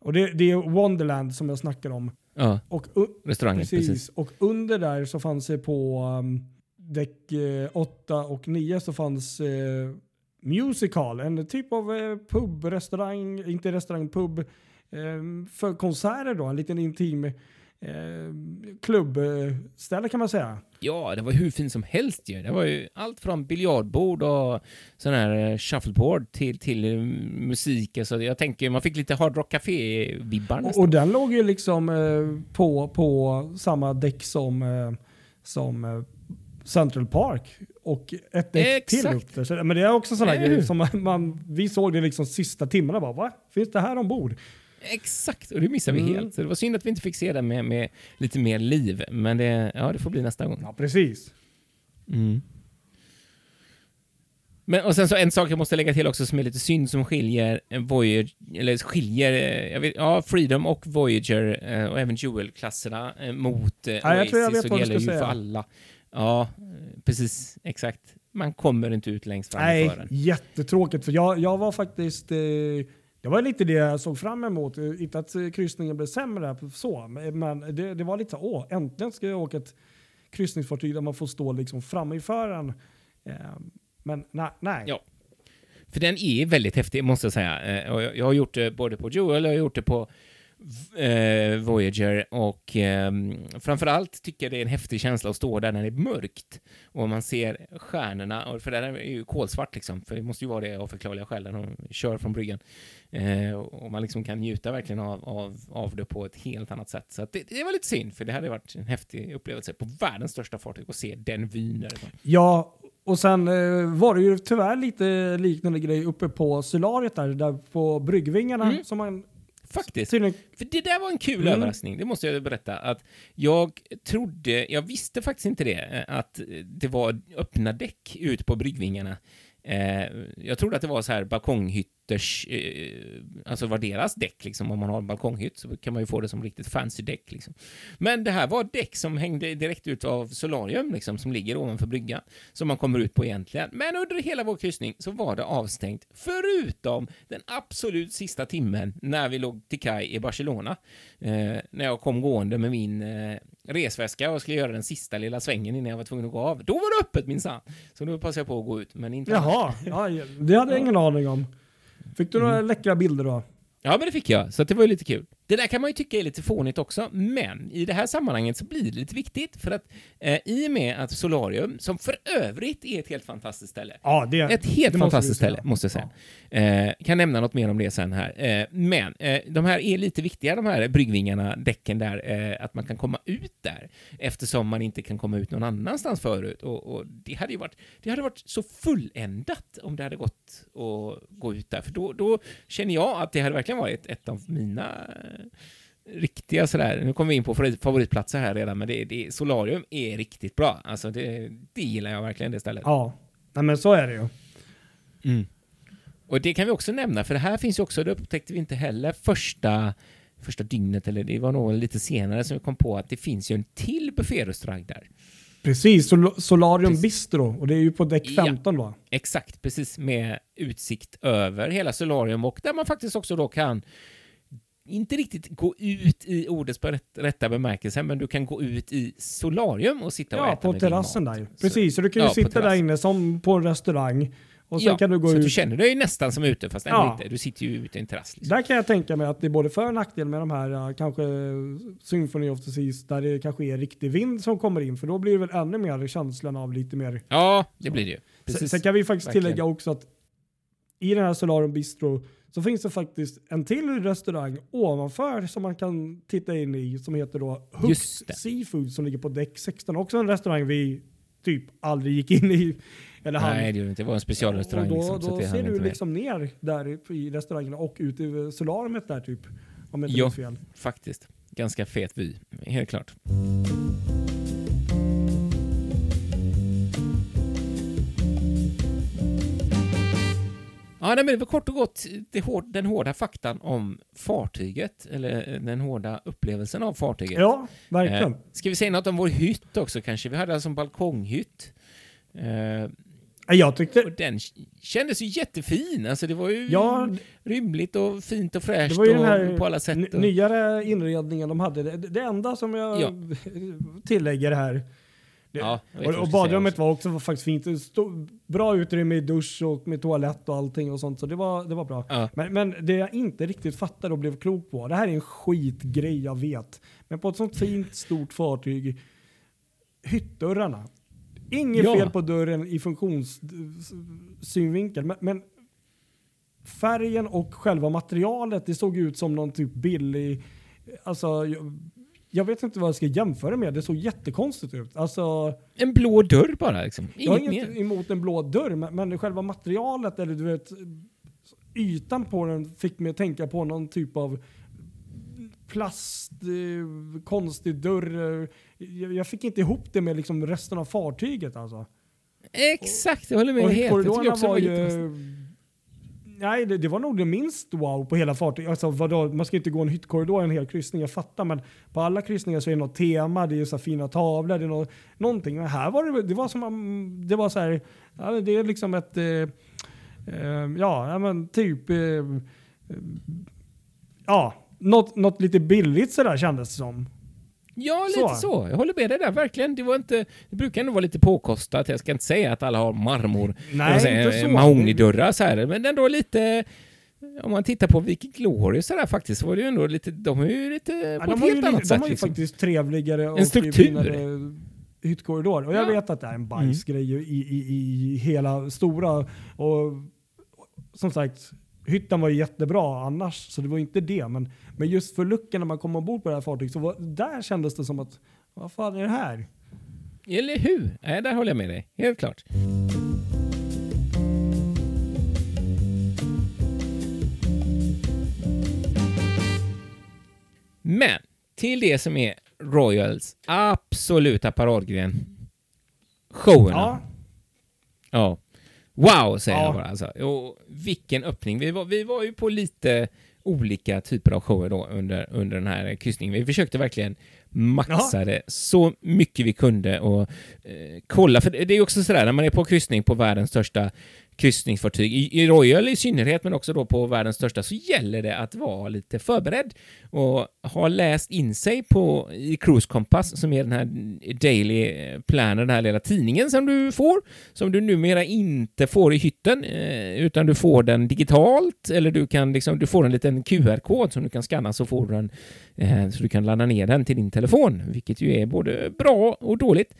och det, det är Wonderland som jag snackar om. Ja, Och, restaurangen. precis, Precis. och under där så fanns det på um, däck 8 och 9 så fanns eh, Musical, en typ av eh, pub, restaurang, inte restaurang, pub, eh, för konserter då, en liten intim eh, klubbställe kan man säga. Ja, det var hur fint som helst ju. Det var ju allt från biljardbord och sån här shuffleboard till, till musik. Alltså, jag tänker, man fick lite Hard Rock Café-vibbar Och, nästan. och den låg ju liksom på, på samma däck som, som Central Park och ett däck till upp där. Så, men det är också sådana Eller grejer som man, man, vi såg det liksom sista timmarna bara, va? Finns det här ombord? Exakt, och det missade vi Mm. helt. Så det var synd att vi inte fick se den med, med lite mer liv. Men det, ja, det får bli nästa gång. Ja, precis. Mm. Men, och sen så en sak jag måste lägga till också som är lite synd som skiljer Voyager, eller skiljer, eh, jag vet, ja, Freedom och Voyager eh, och även Jewel-klasserna eh, mot Ja, jag tror jag Oasis vet och det gäller ju för alla. Ja, precis, exakt. Man kommer inte ut längst fram Nej, fören. jättetråkigt. För jag, jag var faktiskt... Eh, det var lite det jag såg fram emot. Eh, Inte att eh, kryssningen blev sämre så, men det, det var lite så, åh, äntligen ska jag åka ett kryssningsfartyg där man får stå liksom framme i fören. Eh, men nej. nej. Ja. För den är väldigt häftig, måste jag säga. Eh, och jag, har gjort det både på Jewel och jag har gjort det på eh, Voyager och eh, framförallt tycker jag det är en häftig känsla att stå där när det är mörkt och man ser stjärnorna, och för det är ju kolsvart liksom, för det måste ju vara det av förklarliga skäl när de kör från bryggan. Eh, och man liksom kan njuta verkligen av, av, av det på ett helt annat sätt. Så det, det var lite synd, för det hade varit en häftig upplevelse på världens största fartyg att se den vyn därifrån. Ja, och sen eh, var det ju tyvärr lite liknande grej uppe på Solariet där, där på bryggvingarna Mm. som man Faktiskt. tydligen... För det där var en kul Mm. överraskning, det måste jag berätta. Att jag trodde, jag visste faktiskt inte det, att det var öppna däck ut på bryggvingarna. Eh, jag trodde att det var så här balkonghytters, eh, alltså var deras däck liksom. Om man har en balkonghytt så kan man ju få det som riktigt fancy däck liksom. Men det här var däck som hängde direkt ut av solarium liksom, som ligger ovanför bryggan. Som man kommer ut på egentligen. Men under hela vår kryssning så var det avstängt, förutom den absolut sista timmen när vi låg till kaj i Barcelona. Eh, när jag kom gående med min eh, resväska och skulle göra den sista lilla svängen innan jag var tvungen att gå av. Då var det öppet minsann. Så då passade jag på att gå ut, men inte Jaha, ja, det hade jag ingen aning om. Fick du några läckra bilder då? Ja, men det fick jag, så det var ju lite kul. Det där kan man ju tycka är lite fånigt också, men i det här sammanhanget så blir det lite viktigt för att eh, i och med att Solarium, som för övrigt är ett helt fantastiskt ställe, Ja, det, ett helt det fantastiskt ställe, måste jag säga. Eh, kan nämna något mer om det sen här. Eh, men eh, de här är lite viktiga, de här bryggvingarna, däcken där, eh, att man kan komma ut där, eftersom man inte kan komma ut någon annanstans förut. Och, och det, hade ju varit, det hade varit så fulländat om det hade gått att gå ut där, för då, då känner jag att det hade verkligen varit ett av mina riktiga sådär, nu kommer vi in på favorit- favoritplatser här redan, men det, det, Solarium är riktigt bra. Alltså det, det gillar jag verkligen, det stället. Ja, Nej, men så är det ju. Mm. Och det kan vi också nämna, för det här finns ju också, det upptäckte vi inte heller första, första dygnet, eller det var nog lite senare som vi kom på att det finns ju en till bufférestaurang där. Precis, Sol- Solarium Precis. Bistro och det är ju på däck Ja. 15 då. Exakt, precis med utsikt över hela solarium och där man faktiskt också då kan inte riktigt gå ut i ordets rätt, rätta bemärkelse, men du kan gå ut i solarium och sitta och Ja, äta på med din terrassen mat. där. Precis, så du kan ju Ja, sitta där inne som på en restaurang och sen ja, kan du gå så ut. du känner dig nästan som ute, fast ändå Ja. inte. Du sitter ju ute i en terrass. Liksom. Där kan jag tänka mig att det är både för och nackdel med de här kanske Symphony of the Seas där det kanske är riktig vind som kommer in för då blir det väl ännu mer känslan av lite mer. Ja, det blir det ju. Sen, Precis. sen kan vi faktiskt Verkligen. tillägga också att i den här Solarium Bistro så finns det faktiskt en till restaurang ovanför som man kan titta in i som heter då Hooks. Seafood som ligger på däck 16. Också en restaurang vi typ aldrig gick in i. Eller han. Nej, det, gjorde det inte. det var en specialrestaurang. Och då liksom, då ser du inte med. liksom ner där i restaurangen och ut i solariet där typ. Om jag inte minns fel. Faktiskt. Ganska fet vy, helt klart. Ja, nej, men kort och gott hår, den hårda faktan om fartyget, eller eh, den hårda upplevelsen av fartyget. Ja, verkligen. Eh, ska vi säga något om vår hytt också kanske? Vi hade alltså en balkonghytt. Eh, jag tyckte... och den kändes ju jättefin. Alltså det var ju Ja, rymligt och fint och fräscht det var ju den och här på alla sätt. Och, nyare inredningen de hade. Det, det enda som jag Ja. tillägger här. Det, Ja, och, och badrummet var också var faktiskt fint. Stod bra utrymme i dusch och med toalett och allting och sånt. Så det var, det var bra. Ja. Men, men det jag inte riktigt fattade och blev klok på. Det här är en skitgrej jag vet. Men på ett sånt fint stort fartyg. Hyttdörrarna. Inget Ja. fel på dörren i funktionssynvinkel. Men, men färgen och själva materialet, det såg ut som någon typ billig... Alltså, jag, vet inte vad jag ska jämföra med. Det såg jättekonstigt ut. Alltså, En blå dörr bara liksom. jag har Inget mer. emot en blå dörr, men, men själva materialet, eller du vet, ytan på den fick mig att tänka på någon typ av plast, eh, konstig dörr. Jag, jag fick inte ihop det med liksom resten av fartyget alltså. Exakt, jag håller med Och helt. Jag tycker korridorerna var var ju... Nej, det, det var nog det minst wow på hela fartyget. Alltså, vadå, man ska inte gå en hyttkorridor en hel kryssning, jag fattar. Men på alla kryssningar så är det något tema, det är så fina tavlor, det är något, någonting. Men här var det, det var som om- det var så här, det är liksom ett, eh, eh, ja, men typ, eh, eh, ja, något, något lite billigt sådär kändes det som. Ja, lite Så. så. Jag håller med dig där, verkligen. Det, var inte, det brukar ändå vara lite påkostat. Jag ska inte säga att alla har marmor, Nej, inte så. mahognidörrar så här, men ändå lite... Om man tittar på Viking Glory så där faktiskt, så var det ju ändå lite... De är ju lite Ja, på de ett helt annat de sätt. har ju Liksom. faktiskt trevligare och struktur. finare hyttkorridor. Och jag Ja. Mm. vet att det är en bajsgrej i, i, i hela stora. Och som sagt, hytten var ju jättebra annars, så det var inte det. Men, men just för luckan när man kom ombord på det här fartyget, så var, där kändes det som att, vad fan är det här? Eller hur? Nej, där håller jag med dig. Helt klart. Men till det som är Royals absoluta paradgren. Showerna. Ja, Ja. Wow, säger Ja. jag bara. Alltså. Och vilken öppning. Vi var, vi var ju på lite olika typer av shower då under, under den här kryssningen. Vi försökte verkligen maxade så mycket vi kunde och eh, kolla. För det det är ju också sådär, när man är på kryssning på världens största kryssningsfartyg, i, i Royal i synnerhet, men också då på världens största, så gäller det att vara lite förberedd och ha läst in sig på i Cruise Compass, som är den här Daily Planner, den här lilla tidningen som du får, som du numera inte får i hytten, eh, utan du får den digitalt, eller du kan liksom, du får en liten QR-kod som du kan scanna så får du den, eh, så du kan ladda ner den till din telefon, vilket ju är både bra och dåligt.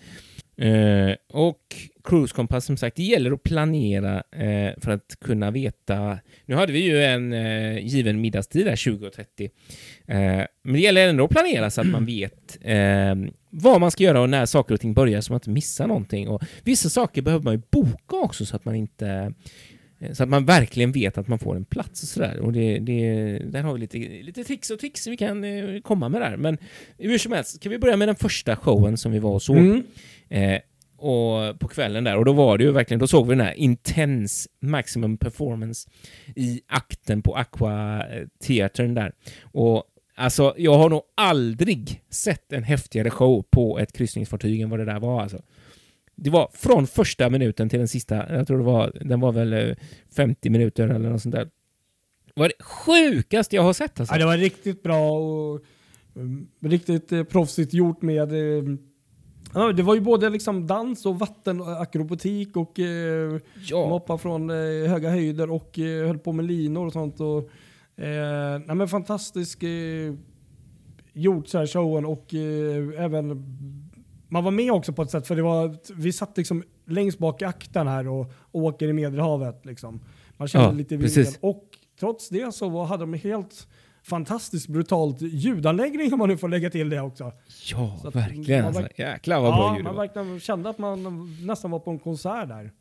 Eh, och Cruise Compass, som sagt, det gäller att planera eh, för att kunna veta... Nu hade vi ju en eh, given middagstid där, 20.30. Eh, men det gäller ändå att planera så att man vet eh, vad man ska göra och när saker och ting börjar så man inte missar någonting. Och vissa saker behöver man ju boka också så att man inte... eh, Så att man verkligen vet att man får en plats och sådär. Och det, det, där har vi lite, lite tricks och tricks vi kan eh, komma med där. Men hur som helst, kan vi börja med den första showen som vi var och såg. Mm. Eh, och på kvällen där, och då var det ju verkligen, då såg vi den här Intense Maximum Performance i akten på Aqua-teatern där. Och alltså, jag har nog aldrig sett en häftigare show på ett kryssningsfartyg än vad det där var alltså. Det var från första minuten till den sista, jag tror det var, den var väl eh, 50 minuter eller något sånt där. Det var det sjukaste jag har sett alltså. Ja, det var riktigt bra och um, riktigt eh, proffsigt gjort med eh, ja, det var ju både liksom dans och vattenakrobatik och eh, Ja, hoppade från eh, höga höjder och eh, höll på med linor och sånt. Och, eh, nej, men fantastisk eh, gjort så här showen och eh, även man var med också på ett sätt för det var, vi satt liksom längst bak i akten här och, och åker i Medelhavet. Liksom. Man kände Ja, lite vinden och trots det så var, hade de helt fantastiskt brutalt ljudanläggning om man nu får lägga till det också. Ja, Så verkligen. Alltså. verk- Jäklar vad bra Ja, ljud det man verkligen kände att man nästan var på en konsert där.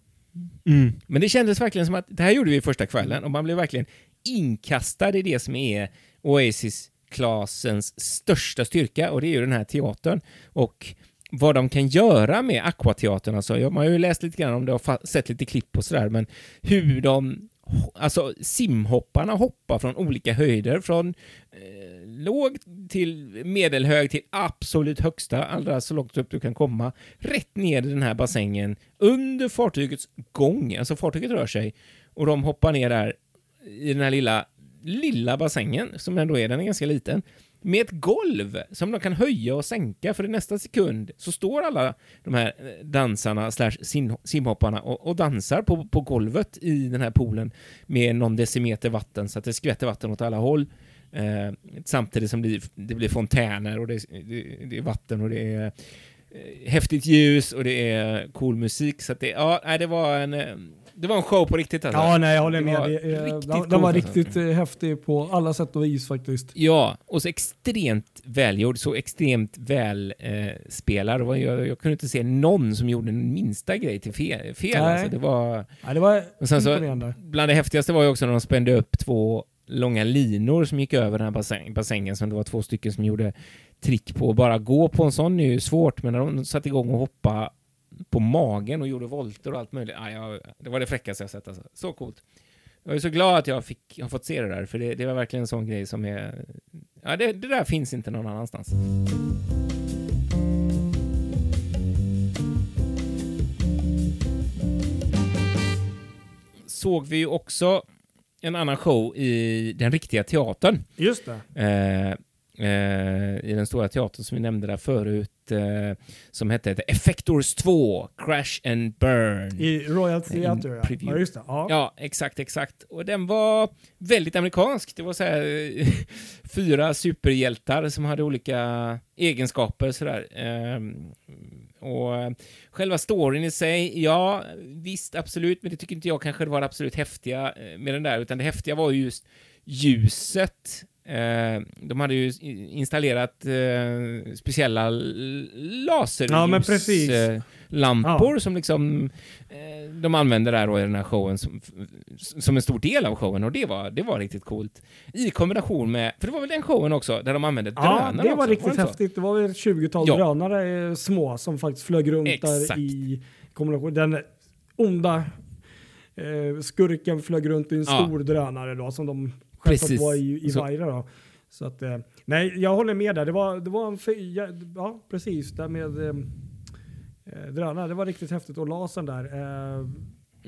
Mm. Men det kändes verkligen som att det här gjorde vi första kvällen och man blev verkligen inkastad i det som är Oasis-klasens största styrka och det är ju den här teatern. Och vad de kan göra med Aquateatern, alltså, man har ju läst lite grann om det och sett lite klipp och sådär, men hur de Alltså simhopparna hoppar från olika höjder, från eh, låg till medelhög till absolut högsta, allra så långt upp du kan komma, rätt ner i den här bassängen under fartygets gång. Alltså fartyget rör sig och de hoppar ner där i den här lilla, lilla bassängen, som ändå är, den är ganska liten, med ett golv som de kan höja och sänka, för i nästa sekund så står alla de här eh, dansarna slash simhopparna och, och dansar på, på golvet i den här poolen med någon decimeter vatten så att det skvätter vatten åt alla håll. Eh, samtidigt som det, blir- det blir fontäner och det, det, det är vatten och det är eh, häftigt ljus och det är cool musik. Så att det, ja, det var en, eh, det var en show på riktigt alltså. Ja, nej, jag håller Det med. var Det, riktigt den, den var alltså. riktigt eh, häftig på alla sätt och vis faktiskt. Ja, och så extremt välgjord, så extremt väl eh, spelad. Var- Jag, jag kunde inte se någon som gjorde den minsta grej till fel. fel Nej. alltså. Det var... Ja, det var Och sen så-. Bland det häftigaste var ju också när de spände upp två långa linor som gick över den här bassäng, bassängen som det var två stycken som gjorde trick på. Bara gå på en sån är ju svårt, men när de satte igång och hoppa på magen och gjorde volter och allt möjligt. Ja, jag, det var det fräckaste jag sett alltså. Så coolt. Jag är så glad att jag fick, har fått se det där, för det, det var verkligen en sån grej som är... Ja, det, det där finns inte någon annanstans. Såg vi ju också en annan show i den riktiga teatern. Just det. Eh, I den stora teatern som vi nämnde där förut, eh, som hette Effectors 2, Crash and Burn. I Royal Theatre ja. ja. just det. Ja. Ja, exakt, exakt. Och den var väldigt amerikansk. Det var så här eh, fyra superhjältar som hade olika egenskaper sådär. Ehm, och eh, själva storyn i sig, ja, visst, absolut, men det tycker inte jag kanske var det absolut häftiga eh, med den där, utan det häftiga var ju just ljuset. Eh, de hade ju installerat eh, speciella l- Ja, men precis. laserljus eh, lampor som liksom de använde där då i den här showen som, som en stor del av showen och det var, det var riktigt coolt. I kombination med, för det var väl den showen också där de använde Ja, drönare det var också, riktigt det så? häftigt. Det var väl ett 20-tal Ja. drönare små som faktiskt flög runt Exakt. där i kombination. Den onda skurken flög runt i en Ja. stor drönare då som de självklart var i, i Vajra då. Så att, eh, nej, jag håller med där. Det var, det var en ja, ja, precis. Där med eh, eh, drönare. Det var riktigt häftigt. Och lasern där. Eh,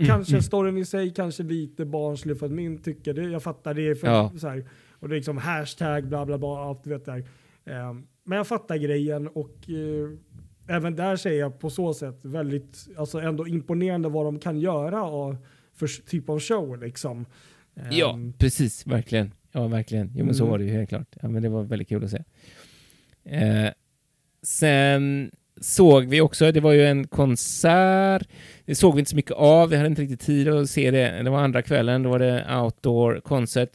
kanske mm. storyn i sig, kanske lite barnslig för att min tycker det. Jag fattar det. För, Ja. så här, och det är liksom hashtag bla bla bla. Allt du vet där. Eh, men jag fattar grejen och eh, även där säger jag på så sätt väldigt, alltså ändå imponerande vad de kan göra och för typ av show liksom. Ja, precis, verkligen. Ja, verkligen. Jo, men så Mm. var det ju helt klart. Ja, men det var väldigt kul att se. Eh, sen såg vi också, det var ju en konsert. Det såg vi inte så mycket av, vi hade inte riktigt tid att se det. Det var andra kvällen, då var det outdoor konsert,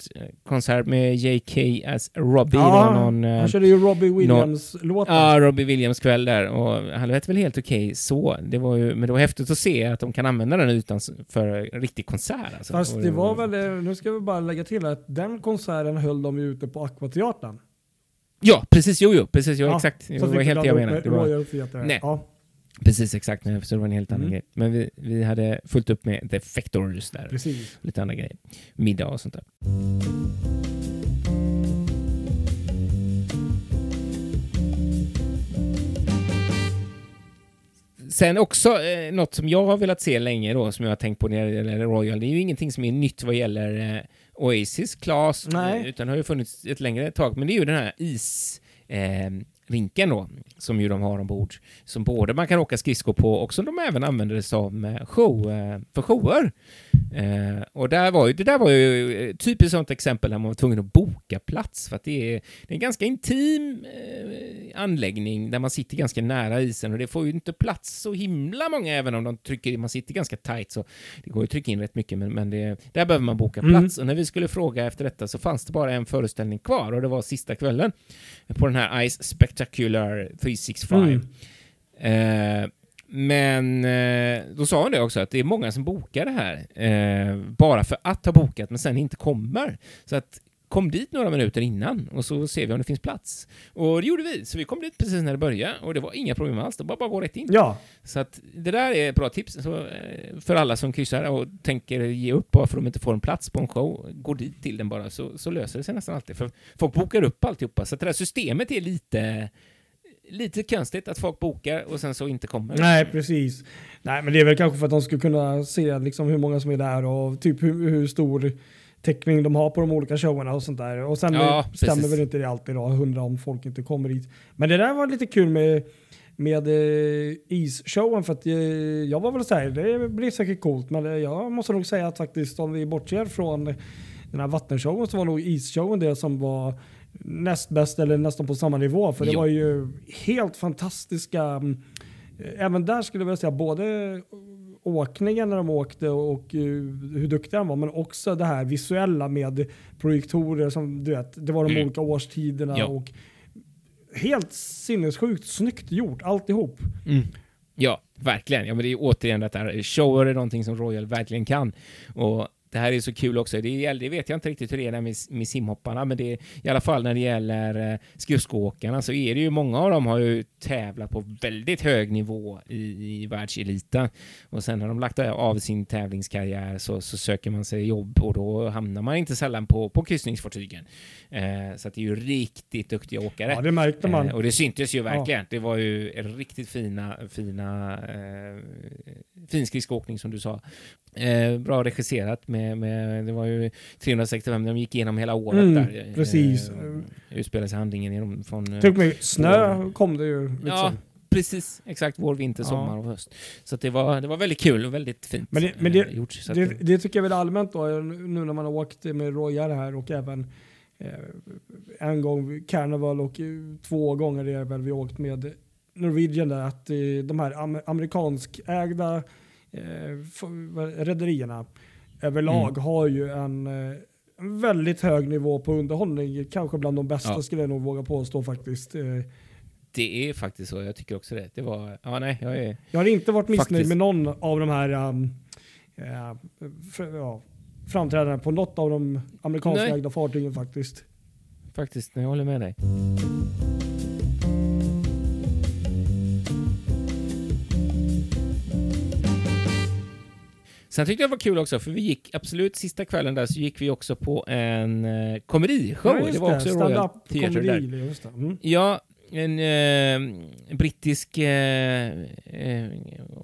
konsert med JK as Robbie. Ja, någon, eh, han körde ju Robbie Williams-låten. Ja, Robbie Williams kväll där och han lät väl helt okej så. Det var ju, men det var häftigt att se att de kan använda den utan för en riktig konsert. Alltså. Fast det var väl, eh, nu ska vi bara lägga till att den konserten höll de ju ute på Aquateatern. Ja, precis. Jo, jo, precis. Jo, Ja, exakt. Så Det var helt det jag menade. Det var. Nej. Ja. precis, exakt. Nej, Så det var en helt annan Mm. grej. Men vi, vi hade fullt upp med The Factors där. Precis. Lite andra grejer. Middag och sånt där. Sen också eh, något som jag har velat se länge då, som jag har tänkt på när det gäller Royal, det är ju ingenting som är nytt vad gäller eh, Oasis, Class, Nej. eh, utan har ju funnits ett längre tag, men det är ju den här is... Eh, rinken då, som ju de har ombord, som både man kan åka skridskor på och som de även använder av show, eh, för shower. Eh, och där var ju, det där var ju eh, typiskt sånt exempel där man var tvungen att boka plats, för att det är, det är en ganska intim eh, anläggning där man sitter ganska nära isen och det får ju inte plats så himla många, även om de trycker, man sitter ganska tight så det går ju att trycka in rätt mycket, men, men det, där behöver man boka plats. Mm. Och när vi skulle fråga efter detta så fanns det bara en föreställning kvar och det var sista kvällen på den här Ice Spectacular 365. Mm. Eh, men eh, då sa hon det också, att det är många som bokar det här eh, bara för att ha bokat, men sen inte kommer. Så att kom dit några minuter innan och så ser vi om det finns plats. Och det gjorde vi, så vi kom dit precis när det började och det var inga problem alls, det var bara att gå rätt in. Ja. Så att det där är ett bra tips så, eh, för alla som kryssar och tänker ge upp bara för att de inte får en plats på en show. Gå dit till den bara, så, så löser det sig nästan alltid. För folk bokar upp alltihopa, så det där systemet är lite lite konstigt att folk bokar och sen så inte kommer. Nej, precis. Nej, men det är väl kanske för att de ska kunna se liksom hur många som är där och typ hur, hur stor täckning de har på de olika showerna och sånt där. Och sen ja, stämmer precis. väl inte det alltid då, hundra om folk inte kommer dit. Men det där var lite kul med med eh, isshowen för att eh, jag var väl såhär, det blir säkert coolt men eh, jag måste nog säga att faktiskt om vi bortser från den här vattenshowen så var nog isshowen det som var näst bäst eller nästan på samma nivå. För jo. det var ju helt fantastiska, mm, även där skulle jag vilja säga både åkningen när de åkte och hur duktiga de var, men också det här visuella med projektorer som du vet, det var de mm. olika årstiderna ja. och helt sinnessjukt snyggt gjort alltihop. Mm. Ja, verkligen. Ja, men det är återigen detta, shower är någonting som Royal verkligen kan. Och det här är så kul också. Det, det vet jag inte riktigt hur det är med, med simhopparna, men det är, i alla fall när det gäller eh, skridskoåkarna så är det ju många av dem har ju tävlat på väldigt hög nivå i, i världseliten och sen när de lagt av sin tävlingskarriär så, så söker man sig jobb och då hamnar man inte sällan på, på kryssningsfartygen. Eh, så det är ju riktigt duktiga åkare. Ja, det märkte man. Eh, och det syntes ju verkligen. Ja. Det var ju riktigt fina, fina eh, fin skridskoåkning som du sa. Eh, bra regisserat med, med, det var ju 365, de gick igenom hela året mm, där. Eh, precis. Eh, utspelar sig handlingen genom, från... Eh, Typ med snö kom det ju. Liksom. Ja, precis. Exakt. Vår, vinter, ja. sommar och höst. Så det, var, det var väldigt kul och väldigt fint men det, men det, eh, gjort. Det, det, det, tycker jag väl allmänt då, nu när man har åkt med Royal här och även eh, en gång Carnival och två gånger är väl vi åkt med Norwegian där, att eh, de här am amerikanskägda eh, rederierna överlag mm. har ju en, eh, en, väldigt hög nivå på underhållning. Kanske bland de bästa ja. skulle jag nog våga påstå faktiskt. Eh. Det är faktiskt så, jag tycker också det. det var, ja, nej, jag, är jag har inte varit missnöjd faktiskt. med någon av de här um, för, ja, framträdandena på något av de amerikanskägda fartygen faktiskt. Faktiskt, jag håller med dig. Sen tyckte jag det var kul också, för vi gick absolut sista kvällen där så gick vi också på en uh, komedishow. Ja, det var också Royal Theatre där. Mm. Ja, en eh, brittisk, eh, eh,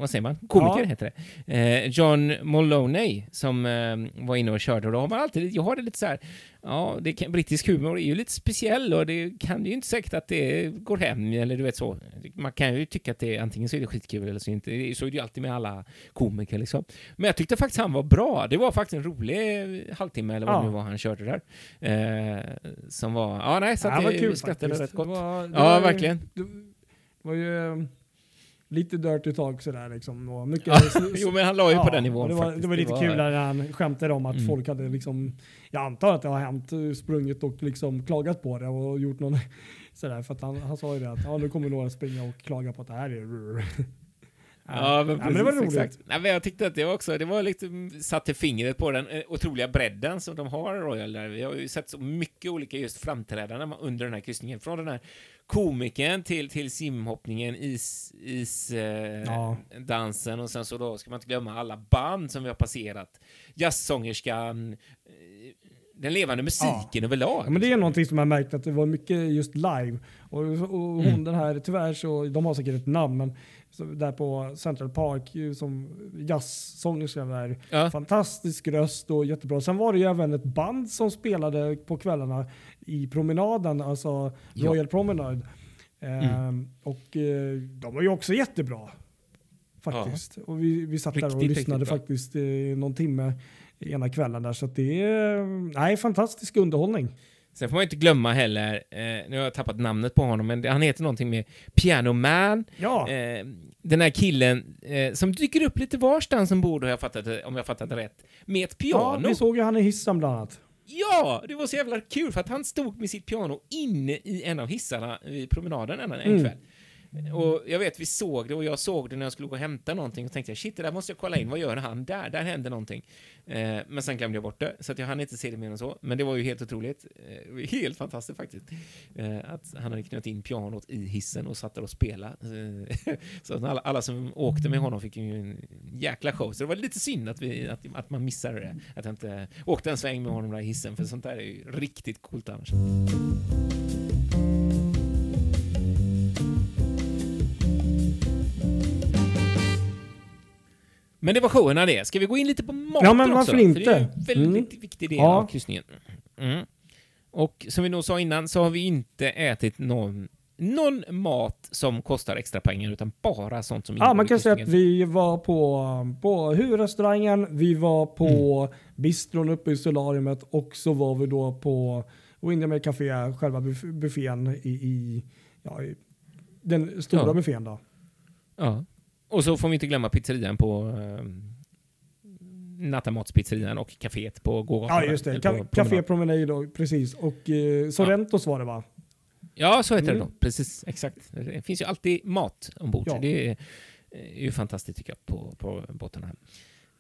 vad säger man, komiker ja. heter det. Eh, John Moloney som eh, var inne och körde och då har man alltid, jag har det lite så här, ja, det kan, brittisk humor är ju lite speciell och det kan ju inte säkert att det går hem eller du vet så. Man kan ju tycka att det antingen så är det skitkul eller så inte. Så är det ju alltid med alla komiker liksom. Men jag tyckte faktiskt han var bra. Det var faktiskt en rolig halvtimme eller vad ja. det nu var han körde där. Eh, som var, ja nej, så att det var kul skrattade rätt gott. Det var, det ja, verkligen. Det var ju lite dirty talk sådär liksom. Och mycket jo men han la ju ja, på den nivån det var, det var lite kul när han skämtade om att mm. folk hade liksom, jag antar att det har hänt, sprungit och liksom klagat på det och gjort någon sådär. För att han, han sa ju det att ja, nu kommer några springa och klaga på att det här är Ja, men, precis, ja, men det var roligt. Exakt. Nej, men jag tyckte att det var också, det var liksom, satte fingret på den eh, otroliga bredden som de har Royal där. Vi har ju sett så mycket olika just framträdanden under den här kryssningen. Från den här komikern till, till simhoppningen, isdansen is, eh, ja. och sen så då ska man inte glömma alla band som vi har passerat. Jazzsångerskan, eh, den levande musiken ja. överlag. Ja, men det är någonting som jag märkt att det var mycket just live. Och, och hon mm. den här, tyvärr så, de har säkert ett namn, men där på Central Park som jazzsångerska där. Ja. Fantastisk röst och jättebra. Sen var det ju även ett band som spelade på kvällarna i promenaden, alltså Royal ja. Promenade. Mm. Och eh, de var ju också jättebra. Faktiskt. Ja. Och vi, vi satt riktigt, där och lyssnade faktiskt eh, någon timme ena kvällen där. Så det är nej, fantastisk underhållning. Sen får man inte glömma heller, eh, nu har jag tappat namnet på honom, men han heter någonting med Piano Man. Ja. Eh, den här killen eh, som dyker upp lite varstans som bor, jag fattat, om jag fattat rätt, med ett piano. Ja, vi såg ju han i hissen bland annat. Ja, det var så jävla kul för att han stod med sitt piano inne i en av hissarna vid promenaden en, en mm. kväll. Och jag vet, vi såg det och jag såg det när jag skulle gå och hämta någonting och tänkte jag shit, det där måste jag kolla in, vad gör han där? Där hände någonting. Eh, men sen glömde jag bort det, så att jag hann inte se det mer än så. Men det var ju helt otroligt. Eh, helt fantastiskt faktiskt. Eh, att han hade knutit in pianot i hissen och satt där och spelade. Eh, så att alla, alla, som åkte med honom fick ju en jäkla show. Så det var lite synd att, vi, att, att man missade det. Att jag inte åkte en sväng med honom där i hissen, för sånt där är ju riktigt coolt annars. Men det var showerna det. Ska vi gå in lite på maten Ja, men varför också? inte? För det är en väldigt mm. viktig del ja. av kryssningen. Mm. Och som vi nog sa innan så har vi inte ätit någon, någon mat som kostar extra pengar utan bara sånt som Ja, man kan säga att vi var på, på huvudrestaurangen, vi var på mm. bistron uppe i solariumet och så var vi då på Windermere Café, själva buffén i, i, ja, i den stora ja. buffén då. Ja. Och så får vi inte glömma pizzerian på uh, Nattamatspizzerian och kaféet på gågatan. Ja, just det. Ka Café Promenade då, precis. Och uh, Sorrentos ja. var det va? Ja, så heter mm. det då. Precis, exakt. Det finns ju alltid mat ombord. Ja. Det är, är ju fantastiskt tycker jag på, på båtarna.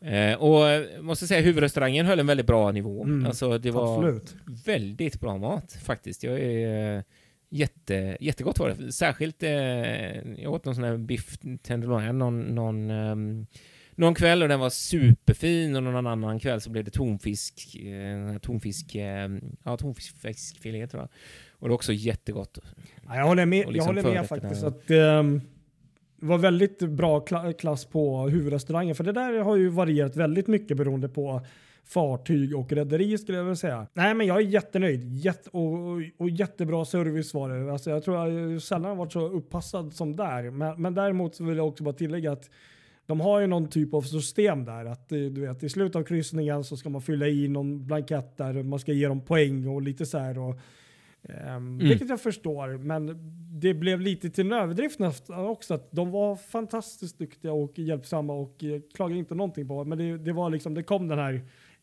Eh, och måste säga huvudrestaurangen höll en väldigt bra nivå. Mm. Alltså det var Absolut. väldigt bra mat faktiskt. Jag är Jätte, jättegott var det. Särskilt, eh, jag åt någon sån här biff tenderloin någon, någon, um, någon kväll och den var superfin och någon annan kväll så blev det tonfisk, eh, tonfisk, eh, ja tonfiskfilé tror jag. Och det var också jättegott. Ja, jag håller med, liksom jag håller med faktiskt att um, det var väldigt bra klass på huvudrestaurangen för det där har ju varierat väldigt mycket beroende på fartyg och rederi skulle jag vilja säga. Nej, men jag är jättenöjd. Jätte, och, och, och, jättebra service var det. Alltså, jag tror jag sällan varit så uppassad som där. Men, men däremot så vill jag också bara tillägga att de har ju någon typ av system där. Att eh, du vet, i slutet av kryssningen så ska man fylla i någon blankett där man ska ge dem poäng och lite så här. Och, um, mm. Vilket jag förstår, men det blev lite till en överdrift också. Att de var fantastiskt duktiga och hjälpsamma och eh, klagade inte någonting på. Men det, det var liksom, det kom den här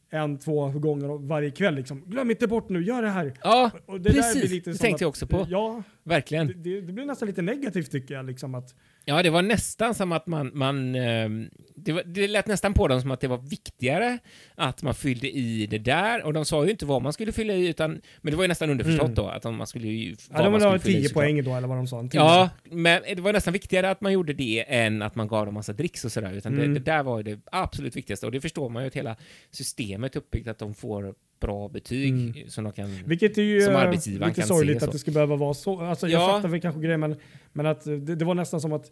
en, två gånger varje kväll. Liksom. Glöm inte bort nu, gör det här. Ja, och det precis. det tänkte jag också på. Ja, Verkligen. Det, det, det, blir nästan lite negativt tycker jag. Liksom, att, Ja, det var nästan som att man... man eh, det, var, det lät nästan på dem som att det var viktigare att man fyllde i det där. Och de sa ju inte vad man skulle fylla i, utan... Men det var ju nästan underförstått mm. då, att man skulle ju... Ja, de var 10 poäng då, eller vad de sa. Ja, men det var nästan viktigare att man gjorde det än att man gav dem massa dricks och sådär. Utan mm. det, det, där var det absolut viktigaste. Och det förstår man ju att hela systemet är uppbyggt, att de får bra betyg mm. som de kan Vilket är ju som arbetsgivaren lite sorgligt att det ska behöva vara så. Alltså, jag fattar väl kanske grejen, men, men att det, det, var nästan som att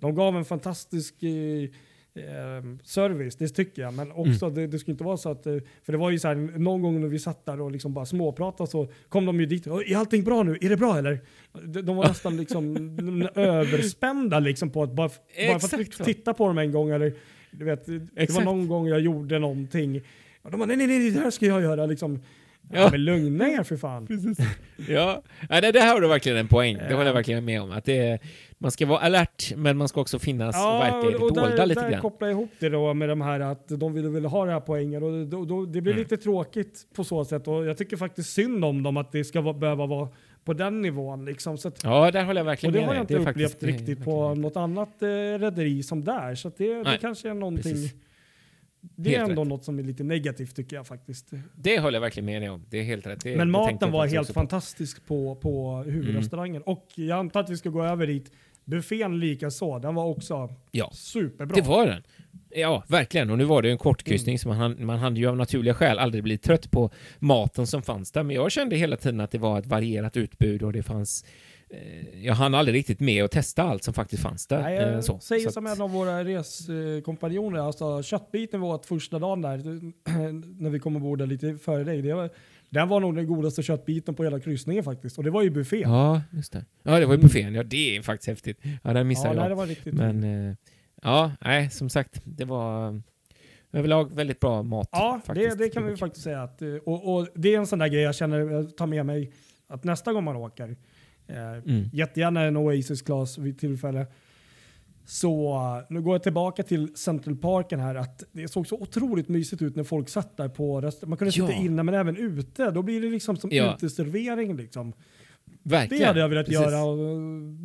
de gav en fantastisk eh, eh service, det tycker jag. Men mm. också, mm. det, det skulle inte vara så att, eh, för det var ju så här, någon gång när vi satt där och liksom bara småpratade så kom de ju dit. Är allting bra nu? Är det bra eller? De, de var nästan liksom överspända liksom på att bara, bara för att titta på dem en gång eller du vet, det var någon gång jag gjorde någonting och de bara nej, nej, nej, det här ska jag göra liksom. Ja, ja men lugna er för fan. ja, ja det, det här har du verkligen en poäng. Det håller jag verkligen med om. Att det, man ska vara alert, men man ska också finnas ja, och verka i det dolda lite där grann. kopplar jag ihop det då med de här att de vill, vill ha det här poängen och då, då, det blir mm. lite tråkigt på så sätt och jag tycker faktiskt synd om dem att det ska vara, behöva vara på den nivån. Liksom. Så att, ja, där håller jag verkligen med Och det har jag inte upplevt faktiskt, riktigt på något annat eh, rederi som där. Så det, det kanske är någonting Precis. Det är ändå rätt. något som är lite negativt tycker jag faktiskt. Det håller jag verkligen med dig om. Det är helt rätt. Det, Men maten var helt fantastisk på, på huvudrestaurangen. Mm. Och jag antar att vi ska gå över dit. Buffén lika så. Den var också ja. superbra. Det var den. Ja, verkligen. Och nu var det en kortkryssning mm. så man, man hade ju av naturliga skäl aldrig blivit trött på maten som fanns där. Men jag kände hela tiden att det var ett varierat utbud och det fanns jag hann aldrig riktigt med att testa allt som faktiskt fanns där. Nej, jag eh, så, säger så som att... en av våra reskompanjoner, alltså köttbiten vi åt första dagen där, när vi kom ombord lite före dig, det var, Den var nog den godaste köttbiten på hela kryssningen faktiskt. Och det var ju buffé. Ja, just det. Ja, det var ju Mm. buffén. Ja, det är faktiskt häftigt. Ja, den missade ja, nej, jag. det var riktigt Men eh, ja, nej, som sagt, det var eh, överlag väldigt bra mat. Ja, det, det kan vi faktiskt säga. Att, eh, och, och det är en sån där grej jag känner jag tar med mig att nästa gång man åker, eh, Mm. jättegärna en Oasis Class vid tillfälle. Så eh, nu går jag tillbaka till Central Parken här. Att det såg så otroligt mysigt ut när folk satt där på restaurang. Man kunde sitta Ja. inne men även ute. Då blir det liksom som Ja. uteservering. Liksom. Verkligen. Det hade jag velat Precis. göra eh,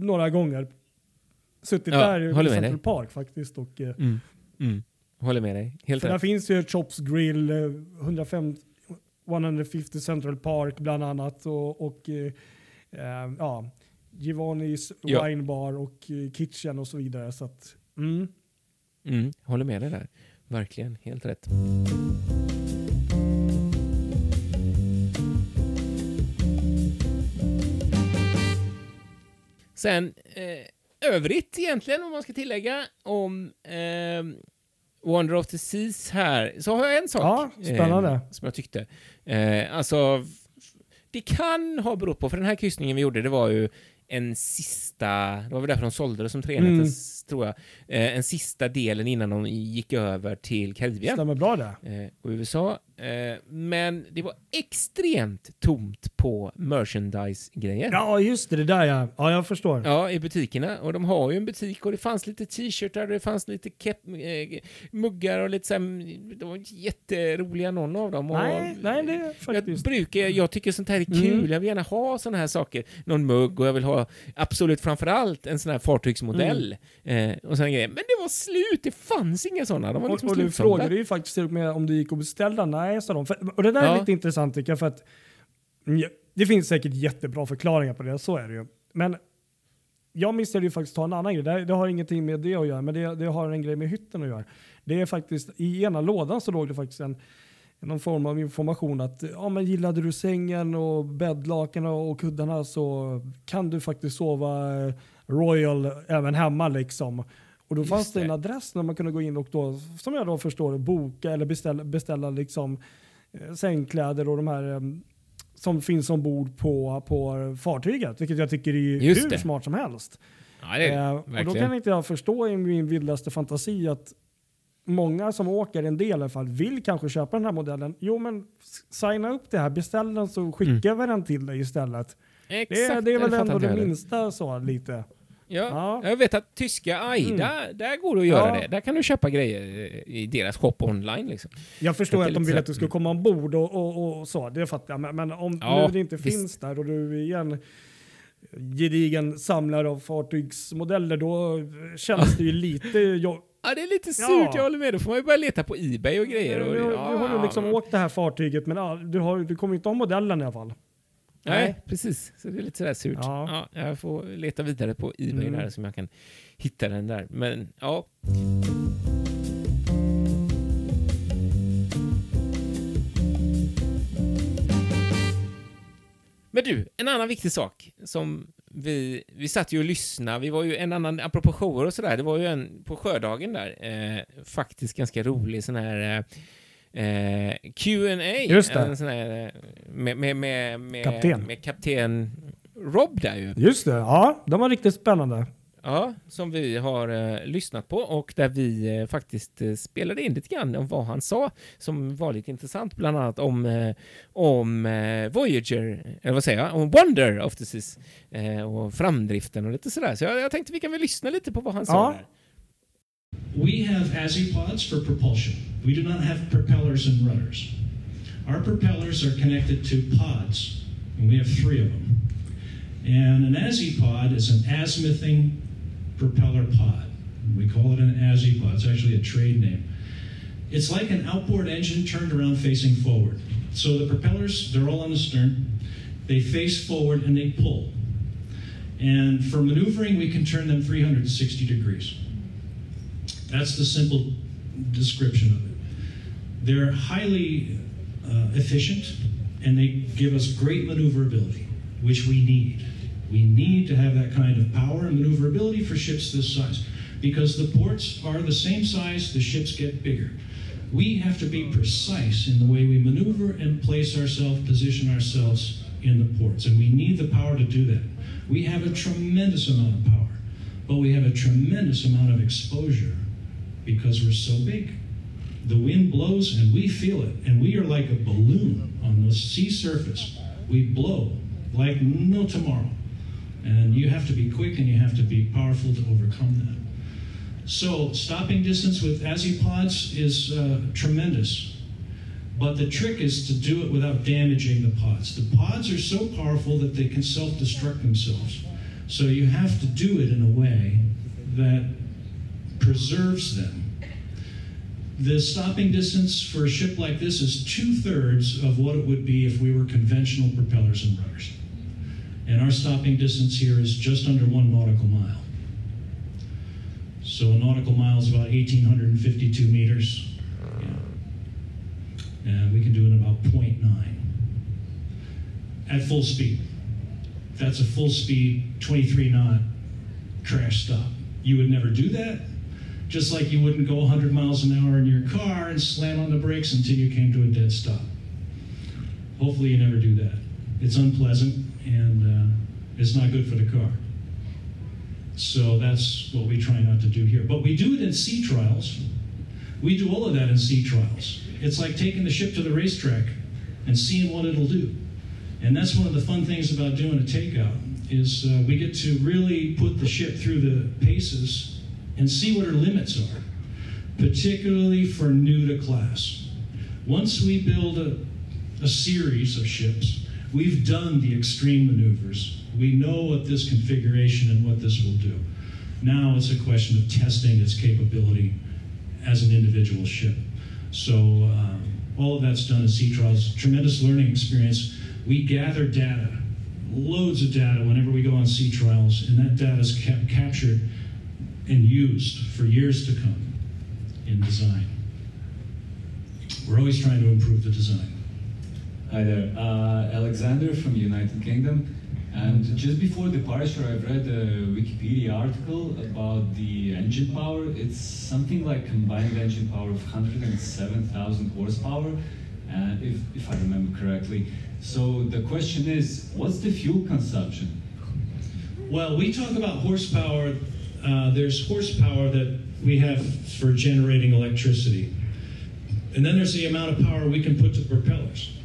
några gånger. Suttit Ja, där i Central dig. Park faktiskt. Och, eh, Mm. Mm. Håller med dig. Helt För där rätt. finns ju Chops Grill, eh, 150, 150 Central Park bland annat och, och eh, ja, Giovannis Ja. Wine Bar och eh, Kitchen och så vidare. Så att, mm. Mm. Håller med dig där. Verkligen. Helt rätt. Sen eh, övrigt egentligen, om man ska tillägga, om eh, Wonder of the Seas här, så har jag en sak Ja, eh, som jag tyckte. Eh, alltså, det kan ha berott på, för den här kryssningen vi gjorde, det var ju en sista, det var väl därför de sålde det som treenätters, tror jag, eh, en sista delen innan de gick över till Karibien Stämmer bra det. eh, och USA. Eh, men det var extremt tomt på merchandise-grejer. Ja, just det. Det där ja. Ja, jag förstår. Ja, i butikerna. Och de har ju en butik och det fanns lite t-shirtar och det fanns lite kep, eh, muggar och lite så här, De var jätteroliga någon av dem. Och Nej, nej, det är jag, faktiskt... brukar, jag tycker sånt här är kul. Mm. Jag vill gärna ha såna här saker. Någon mugg och jag vill ha absolut framförallt en sån här fartygsmodell. Eh, och såna grejer. Men det var slut. Det fanns inga sådana. De var liksom och, och du frågade ju faktiskt och med om det gick att beställa. Nej, sa de. För, och det där är Ja. lite intressant tycker jag. För att, det finns säkert jättebra förklaringar på det, så är det ju. Men jag missade ju faktiskt ta en annan grej. Det, det har ingenting med det att göra, men det, det har en grej med hytten att göra. Det är faktiskt, i ena lådan så låg det faktiskt en, någon form av information att ja, men gillade du sängen och bäddlaken och, och kuddarna så kan du faktiskt sova eh, Royal även hemma liksom. Och då Just fanns det en det. adress där man kunde gå in och då, som jag då förstår boka eller beställa, beställa liksom eh, sängkläder och de här eh, som finns ombord på, på fartyget. Vilket jag tycker är Just hur det. smart som helst. Ja, det Eh, det. och då kan inte jag förstå i min vildaste fantasi att många som åker, en del i alla fall, vill kanske köpa den här modellen. Jo men signa upp det här, beställ den så skickar vi den till dig istället. Det, är- Exakt, det är väl ändå det minsta så lite. Ja, Ja. jag vet att tyska Aida, där går det att göra Ja. det. Där kan du köpa grejer i deras shop online liksom. Jag förstår att de vill att du ska komma ombord och, och, och så, det fattar jag. Men, men om Ja, nu det inte visst. finns där och du är en gedigen samlare av fartygsmodeller, då känns det ju lite... Jag, Ja, det är lite surt, Ja. jag håller med. Då får man ju börja leta på Ebay och grejer. Och, du, du, ja, du har ju liksom åkt det här fartyget, men ja, du, har, du kommer inte ha modellen i alla fall. Nej, precis. Så det är lite sådär surt. Ja. Ja. jag får leta vidare på Ebay Mm. där som jag kan hitta den där. Men ja. Men du, en annan viktig sak som vi, vi satt ju och lyssnade, vi var ju en annan, apropå shower och sådär, det var ju en på sjödagen där, eh, faktiskt ganska rolig sån här eh, eh, Q&A. En sån här, eh, med, med, med, med, Kapten. med kapten Rob där ju. Just det, ja, de var riktigt spännande. Ja, som vi har eh, lyssnat på och där vi eh, faktiskt eh, spelade in lite grann om vad han sa som var lite intressant, bland annat om, eh, om eh, Voyager, eller vad säger jag, om Wonder of the Seas och framdriften och lite sådär. Så jag, jag tänkte vi kan väl lyssna lite på vad han sa Ja. där. We have azipods for propulsion. We do not have propellers and rudders. Our propellers are connected to pods, and we have three of them. And an azipod is an azimuthing propeller pod. We call it an azipod. It's actually a trade name. It's like an outboard engine turned around facing forward. So the propellers, they're all on the stern. They face forward and they pull. And for maneuvering, we can turn them 360 degrees. That's the simple description of it. They're highly uh, efficient and they give us great maneuverability, which we need. We need to have that kind of power and maneuverability for ships this size because the ports are the same size, the ships get bigger. We have to be precise in the way we maneuver and place ourselves, position ourselves in the ports, and we need the power to do that. We have a tremendous amount of power, but we have a tremendous amount of exposure because we're so big. The wind blows and we feel it, and we are like a balloon on the sea surface. We blow like no tomorrow. And you have to be quick and you have to be powerful to overcome that. So, stopping distance with Azipods is uh, tremendous. But the trick is to do it without damaging the pods. The pods are so powerful that they can self destruct themselves. So, you have to do it in a way that preserves them. The stopping distance for a ship like this is two thirds of what it would be if we were conventional propellers and rudders. And our stopping distance here is just under one nautical mile. So a nautical mile is about 1,852 meters. Yeah. And we can do it in about 0.9 at full speed. That's a full speed 23 knot crash stop. You would never do that, just like you wouldn't go 100 miles an hour in your car and slam on the brakes until you came to a dead stop. Hopefully, you never do that. It's unpleasant and uh, it's not good for the car. So that's what we try not to do here. But we do it in sea trials. We do all of that in sea trials. It's like taking the ship to the racetrack and seeing what it'll do. And that's one of the fun things about doing a takeout is uh, we get to really put the ship through the paces and see what her limits are, particularly for new to class. Once we build a, a series of ships, we've done the extreme maneuvers. We know what this configuration and what this will do. Now it's a question of testing its capability as an individual ship. So um, all of that's done in sea trials. Tremendous learning experience. We gather data, loads of data, whenever we go on sea trials, and that data is kept captured and used for years to come in design. We're always trying to improve the design. Hi there, uh, Alexander from United Kingdom. And just before departure, I've read a Wikipedia article about the engine power. It's something like combined engine power of 107,000 horsepower, uh, if, if I remember correctly. So the question is, what's the fuel consumption? Well, we talk about horsepower. Uh, there's horsepower that we have for generating electricity. And then there's the amount of power we can put to propellers.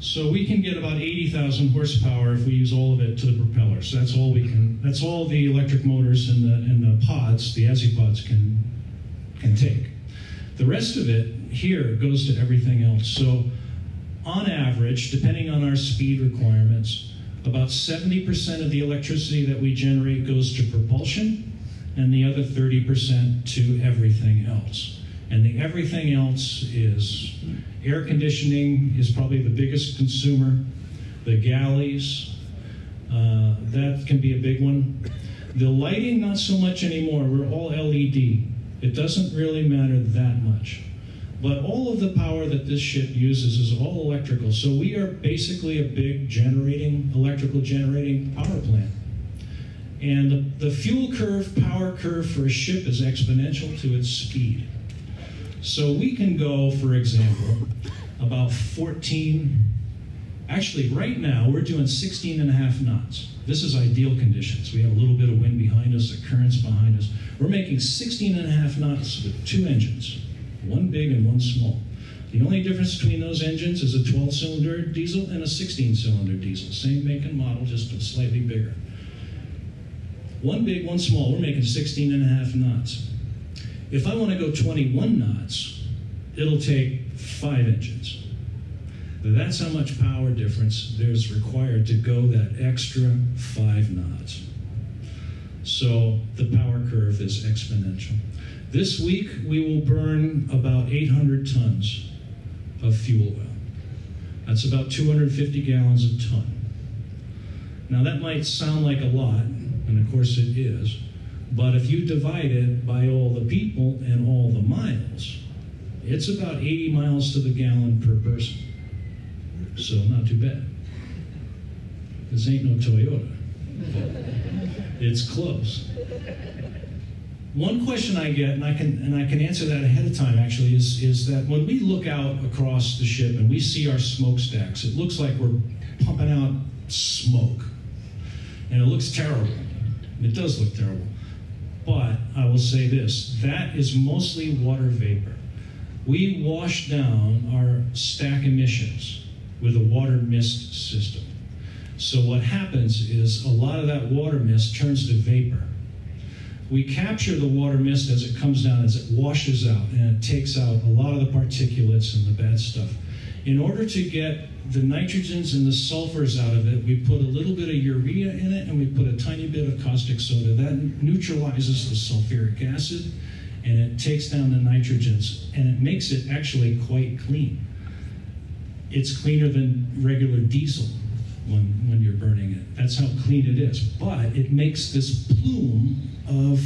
So we can get about 80,000 horsepower if we use all of it to the propellers. That's all we can. That's all the electric motors and the and the pods, the pods, can can take. The rest of it here goes to everything else. So on average, depending on our speed requirements, about 70% of the electricity that we generate goes to propulsion, and the other 30% to everything else. And the everything else is air conditioning is probably the biggest consumer. The galleys, uh, that can be a big one. The lighting, not so much anymore. We're all LED. It doesn't really matter that much. But all of the power that this ship uses is all electrical. So we are basically a big generating, electrical generating power plant. And the, the fuel curve, power curve for a ship is exponential to its speed. So we can go, for example, about 14, actually, right now, we're doing 16 and a half knots. This is ideal conditions. We have a little bit of wind behind us, the currents behind us. We're making 16 and a half knots with two engines, one big and one small. The only difference between those engines is a 12 cylinder diesel and a 16 cylinder diesel. Same make and model, just slightly bigger. One big, one small. We're making 16 and a half knots. If I want to go 21 knots, it'll take five engines. That's how much power difference there's required to go that extra five knots. So the power curve is exponential. This week, we will burn about 800 tons of fuel oil. That's about 250 gallons a ton. Now, that might sound like a lot, and of course it is. But if you divide it by all the people and all the miles, it's about 80 miles to the gallon per person. So not too bad. This ain't no Toyota. It's close. one question I get, and I can and I can answer that ahead of time actually, is is that when we look out across the ship and we see our smokestacks, it looks like we're pumping out smoke, and it looks terrible. And it does look terrible. But I will say this: that is mostly water vapor. We wash down our stack emissions with a water mist system. So what happens is a lot of that water mist turns to vapor we capture the water mist as it comes down, as it washes out, and it takes out a lot of the particulates and the bad stuff. In order to get the nitrogens and the sulfurs out of it, we put a little bit of urea in it and we put a tiny bit of caustic soda. That neutralizes the sulfuric acid and it takes down the nitrogens and it makes it actually quite clean. It's cleaner than regular diesel when, when you're burning it. That's how clean it is. But it makes this plume of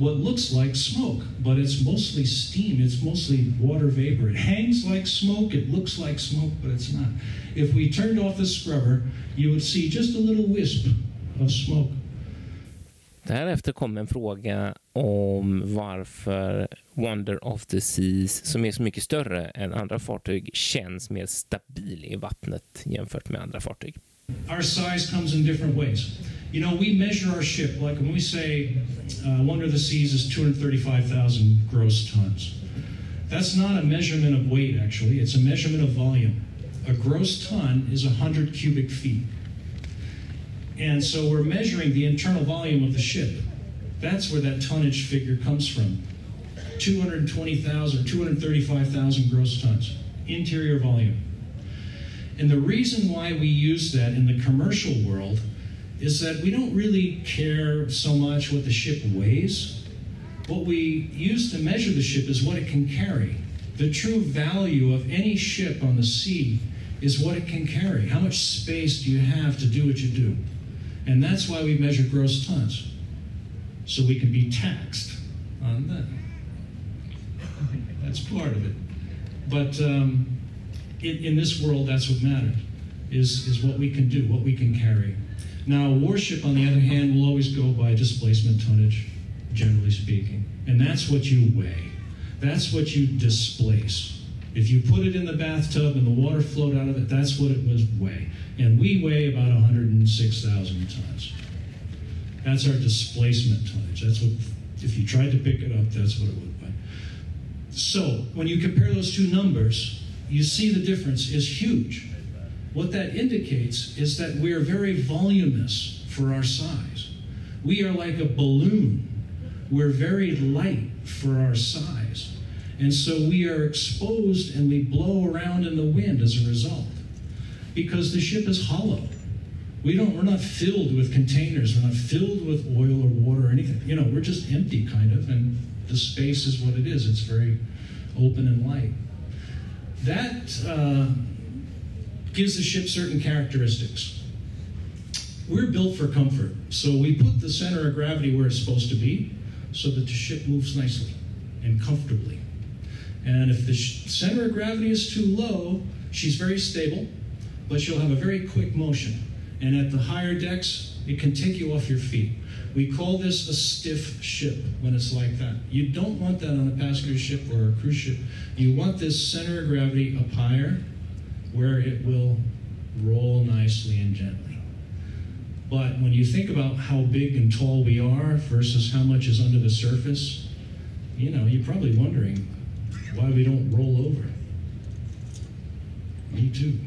what looks like smoke, but it's mostly steam, it's mostly water vapor. It hangs like smoke, it looks like smoke, but it's not. If we turned off the scrubber, you would see just a little wisp of smoke. Därefter kom en fråga om varför Wonder of the Seas, som är så mycket större än andra fartyg, känns mer stabil i vattnet jämfört med andra fartyg. Our size comes in different ways. You know, we measure our ship, like when we say uh, Wonder of the Seas is 235,000 gross tons. That's not a measurement of weight, actually, it's a measurement of volume. A gross ton is 100 cubic feet. And so we're measuring the internal volume of the ship. That's where that tonnage figure comes from 220,000, 235,000 gross tons, interior volume. And the reason why we use that in the commercial world is that we don't really care so much what the ship weighs. What we use to measure the ship is what it can carry. The true value of any ship on the sea is what it can carry. How much space do you have to do what you do? And that's why we measure gross tons. So we can be taxed on that. That's part of it. But um, in, in this world, that's what matters, is, is what we can do, what we can carry. Now, a warship, on the other hand, will always go by displacement tonnage, generally speaking. And that's what you weigh. That's what you displace. If you put it in the bathtub and the water flowed out of it, that's what it was weigh. And we weigh about 106,000 tons. That's our displacement tonnage. That's what, if you tried to pick it up, that's what it would weigh. So, when you compare those two numbers, you see the difference is huge. What that indicates is that we are very voluminous for our size. We are like a balloon. We're very light for our size. And so we are exposed and we blow around in the wind as a result. Because the ship is hollow. We don't we're not filled with containers, we're not filled with oil or water or anything. You know, we're just empty kind of, and the space is what it is. It's very open and light. That uh, gives the ship certain characteristics. We're built for comfort, so we put the center of gravity where it's supposed to be so that the ship moves nicely and comfortably. And if the center of gravity is too low, she's very stable, but she'll have a very quick motion. And at the higher decks, it can take you off your feet. We call this a stiff ship when it's like that. You don't want that on a passenger ship or a cruise ship. You want this center of gravity up higher where it will roll nicely and gently. But when you think about how big and tall we are versus how much is under the surface, you know, you're probably wondering why we don't roll over. Me too.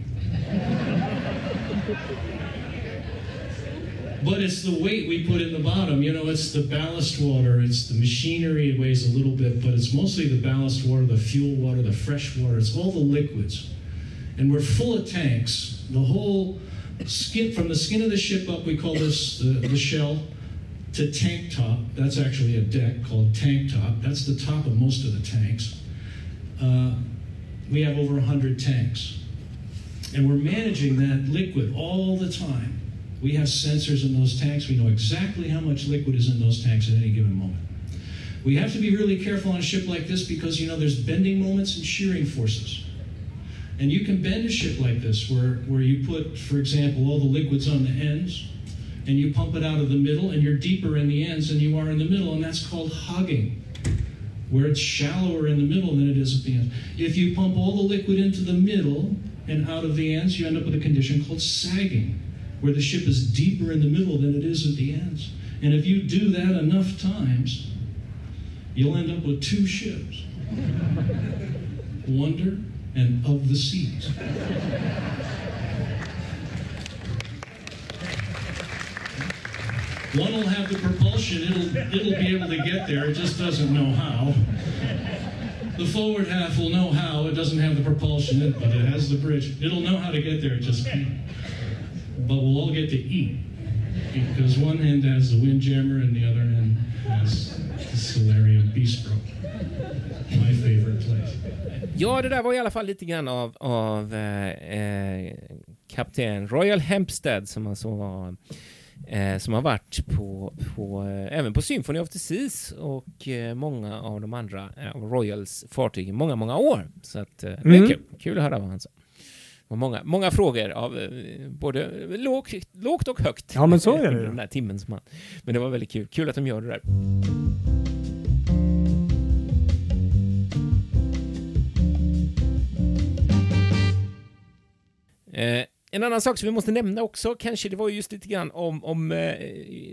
but it's the weight we put in the bottom. You know, it's the ballast water, it's the machinery, it weighs a little bit, but it's mostly the ballast water, the fuel water, the fresh water, it's all the liquids. And we're full of tanks. The whole skin, from the skin of the ship up, we call this the, the shell, to tank top. That's actually a deck called tank top. That's the top of most of the tanks. Uh, we have over 100 tanks. And we're managing that liquid all the time. We have sensors in those tanks. We know exactly how much liquid is in those tanks at any given moment. We have to be really careful on a ship like this because, you know, there's bending moments and shearing forces. And you can bend a ship like this where, where you put, for example, all the liquids on the ends and you pump it out of the middle, and you're deeper in the ends than you are in the middle, and that's called hugging, where it's shallower in the middle than it is at the end. If you pump all the liquid into the middle and out of the ends, you end up with a condition called sagging, where the ship is deeper in the middle than it is at the ends. And if you do that enough times, you'll end up with two ships Wonder and Of the Seas. One will have the propulsion, it'll, it'll be able to get there, it just doesn't know how. The forward half will know how, it doesn't have the propulsion, but it has the bridge. It'll know how to get there, it just can't. But we'll all get to eat, because one end has the windjammer and the other end has the Solarium Bistro. My favorite place. Ja, det där var i alla fall lite grann av, av eh, eh, kapten Royal Hempstead som alltså var eh, som har varit på, på eh, även på Symphony of the Seas och eh, många av de andra eh, Royals fartyg i många, många år. Så att, eh, det är Mm. kul. Kul att höra vad han sa. Och många, många frågor av både lågt, lågt och högt. Ja, men så är det. Den där timmen som han. Men det var väldigt kul. Kul att de gör det där. Eh, en annan sak som vi måste nämna också, kanske, det var ju just lite grann om, om eh,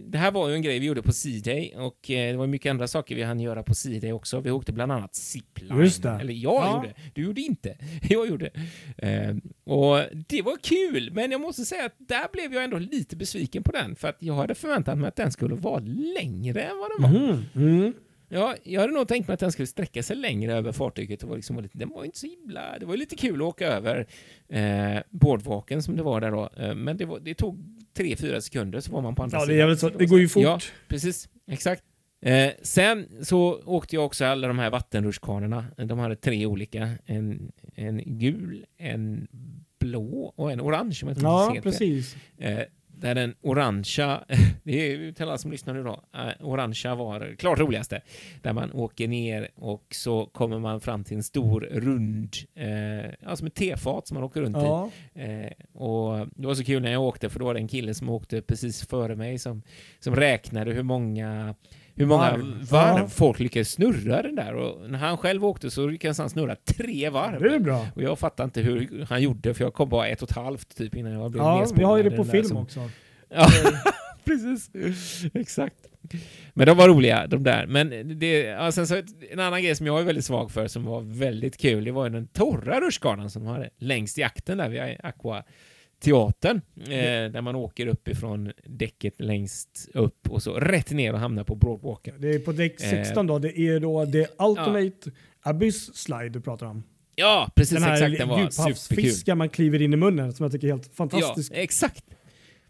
det här var ju en grej vi gjorde på C-Day och eh, det var mycket andra saker vi hann göra på C-Day också. Vi åkte bland annat zipline. Just det. Eller jag Ja. gjorde. Du gjorde inte. Jag gjorde. Eh, och det var kul, men jag måste säga att där blev jag ändå lite besviken på den, för att jag hade förväntat mig att den skulle vara längre än vad den var. Mm. Mm. Ja, jag hade nog tänkt mig att den skulle sträcka sig längre över fartyget. Och var liksom, den var inte så himla... Det var lite kul att åka över eh, boardwalken som det var där då. Eh, men det, var, det tog tre fyra sekunder så var man på andra Ja, det, sidan. är väl så, det går ju fort. Ja, precis. Exakt. Eh, sen så åkte jag också alla de här vattenrutschkanorna. De hade tre olika. En, en gul, en blå och en orange. Om jag Ja, precis. Eh, där den orangea, det är till alla som lyssnar nu då, eh, orangea var klart roligaste. Där man åker ner och så kommer man fram till en stor rund, eh, ja, som ett tefat som man åker runt Ja. i. Eh, och det var så kul när jag åkte, för då var det en kille som åkte precis före mig som, som räknade hur många hur många Varv. varv, Ja. folk lyckades snurra den där. Och när han själv åkte så lyckades han snurra tre varv. Det är bra. Och jag fattar inte hur han gjorde, för jag kom bara ett och ett halvt typ innan jag blev Ja, vi har ju det på film som- också. Ja, precis. Exakt. Men de var roliga, de där. Men det, ja, sen så en annan grej som jag är väldigt svag för, som var väldigt kul, det var ju den torra rutschkanan som de hade längst i akten där vid Aqua teatern, eh, där man åker uppifrån däcket längst upp och så rätt ner och hamnar på broadwalken. Det är på däck Eh. 16 då. Det är då det Ultimate Abyss Slide du pratar om. Ja, precis Den här exakt. Den var superkul. man kliver in i munnen som jag tycker är helt fantastisk. Ja, exakt.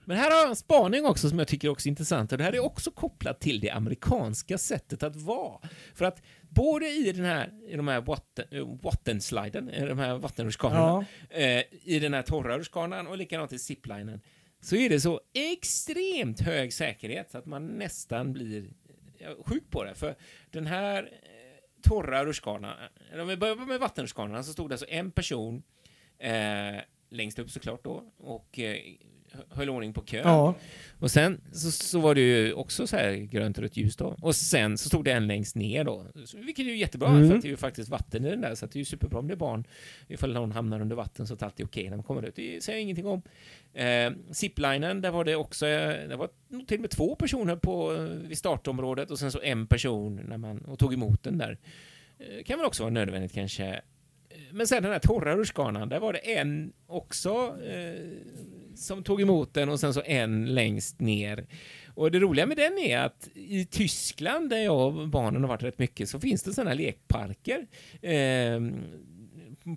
Men här har jag en spaning också som jag tycker är också intressant och det här är också kopplat till det amerikanska sättet att vara. För att både i den här, i de här watten, eh, vattensliden, eh, de här vattenrutschkanorna, eh, i den här torra rutschkanan och likadant i ziplinen, så är det så extremt hög säkerhet så att man nästan blir ja, sjuk på det. För den här eh, torra rutschkanan, eh, om vi börjar med vattenrutschkanorna så stod det alltså en person eh, längst upp såklart då och eh, höll ordning på kön. Ja. Och sen så, så var det ju också så här grönt och rött ljus då. Och sen så stod det en längst ner då. Så- Vilket är ju jättebra Mm. för att det är ju faktiskt vatten i den där så att det är ju superbra om det är barn. Ifall någon hamnar under vatten så är det alltid okej när man kommer ut. Det säger jag ingenting om. Eh, ziplinen, där var det också, eh, det var till och med två personer på, eh, vid startområdet och sen så en person när man och tog emot den där. Eh, kan väl också vara nödvändigt kanske. Men sen den här torra rutschkanan, där var det en också eh, som tog emot den och sen så en längst ner. Och det roliga med den är att i Tyskland, där jag och barnen har varit rätt mycket, så finns det sådana lekparker. Eh,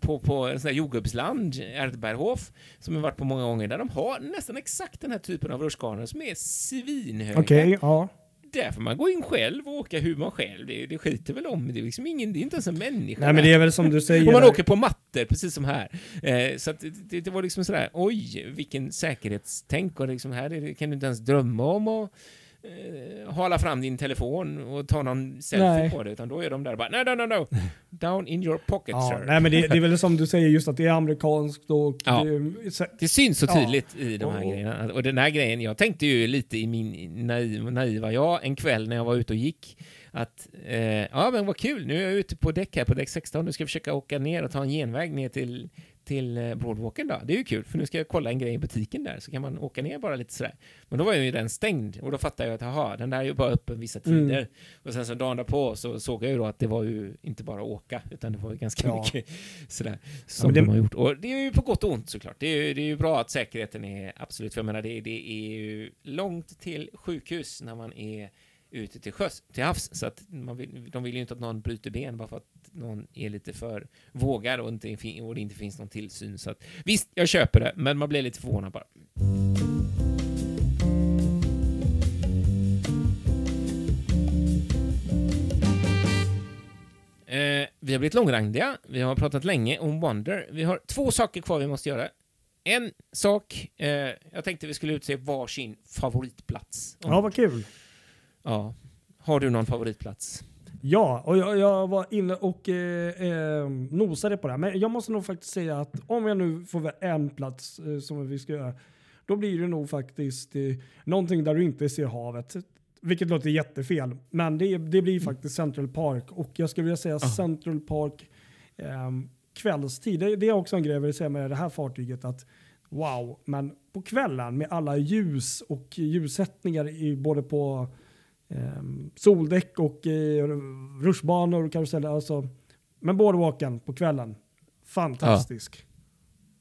på, på en sån här jordgubbsland, Erdberghof, som jag varit på många gånger, där de har nästan exakt den här typen av rutschkanor som är svinhöga. Okay, ja. Där får man gå in själv och åka hur man själv. Det, det skiter väl om. Det är liksom ingen, det är inte ens en människa Nej men det är väl som du säger. Och man där. åker på mattor, precis som här. Eh, så att det, det, var liksom sådär, oj, vilken säkerhetstänk och liksom här är det, kan du inte ens drömma om och eh, hala fram din telefon och ta någon selfie Nej. på det, utan då är de där bara no, no, no, no. Down in your pocket, Ja, sir. nej, men det, det är väl som du säger, just att det är amerikanskt och Ja. det, så- Det syns så Ja. tydligt i de här Och- grejerna. Och den här grejen, jag tänkte ju lite i min naiv, naiva jag en kväll när jag var ute och gick att eh, ja men vad kul, nu är jag ute på däck här på däck 16, nu ska jag försöka åka ner och ta en genväg ner till till eh, Broadwalken då. Det är ju kul, för nu ska jag kolla en grej i butiken där, så kan man åka ner bara lite sådär. Men då var ju den stängd och då fattade jag att aha, den där är ju bara öppen vissa Mm. tider. Och sen så dagen därpå så såg jag ju då att det var ju inte bara åka, utan det var ju ganska Ja. mycket sådär som men det- de har gjort. Och det är ju på gott och ont såklart. Det är ju, det är ju bra att säkerheten är absolut, för jag menar det, det är ju långt till sjukhus när man är ute till sjöss, till havs, så att man vill, de vill ju inte att någon bryter ben bara för att någon är lite för vågad och, inte, och det inte finns någon tillsyn. Så att, visst, jag köper det, men man blir lite förvånad bara. Eh, vi har blivit långrandiga, vi har pratat länge om Wonder. Vi har två saker kvar vi måste göra. En sak, eh, jag tänkte vi skulle utse varsin favoritplats. ja, vad kul. Ja. Har du någon favoritplats? Ja, och jag, jag var inne och eh, eh, nosade på det här. Men jag måste nog faktiskt säga att om jag nu får en plats eh, som vi ska göra, då blir det nog faktiskt eh, någonting där du inte ser havet. Vilket låter jättefel, men det, det blir faktiskt Central Park. Och jag skulle vilja säga Central Park eh, kvällstid. Det, det är också en grej jag vill säga med det här fartyget. att Wow, men på kvällen med alla ljus och ljussättningar i, både på Ehm, soldäck och eh, rutschbanor och karuseller. Alltså, men boardwalken på kvällen. Fantastisk.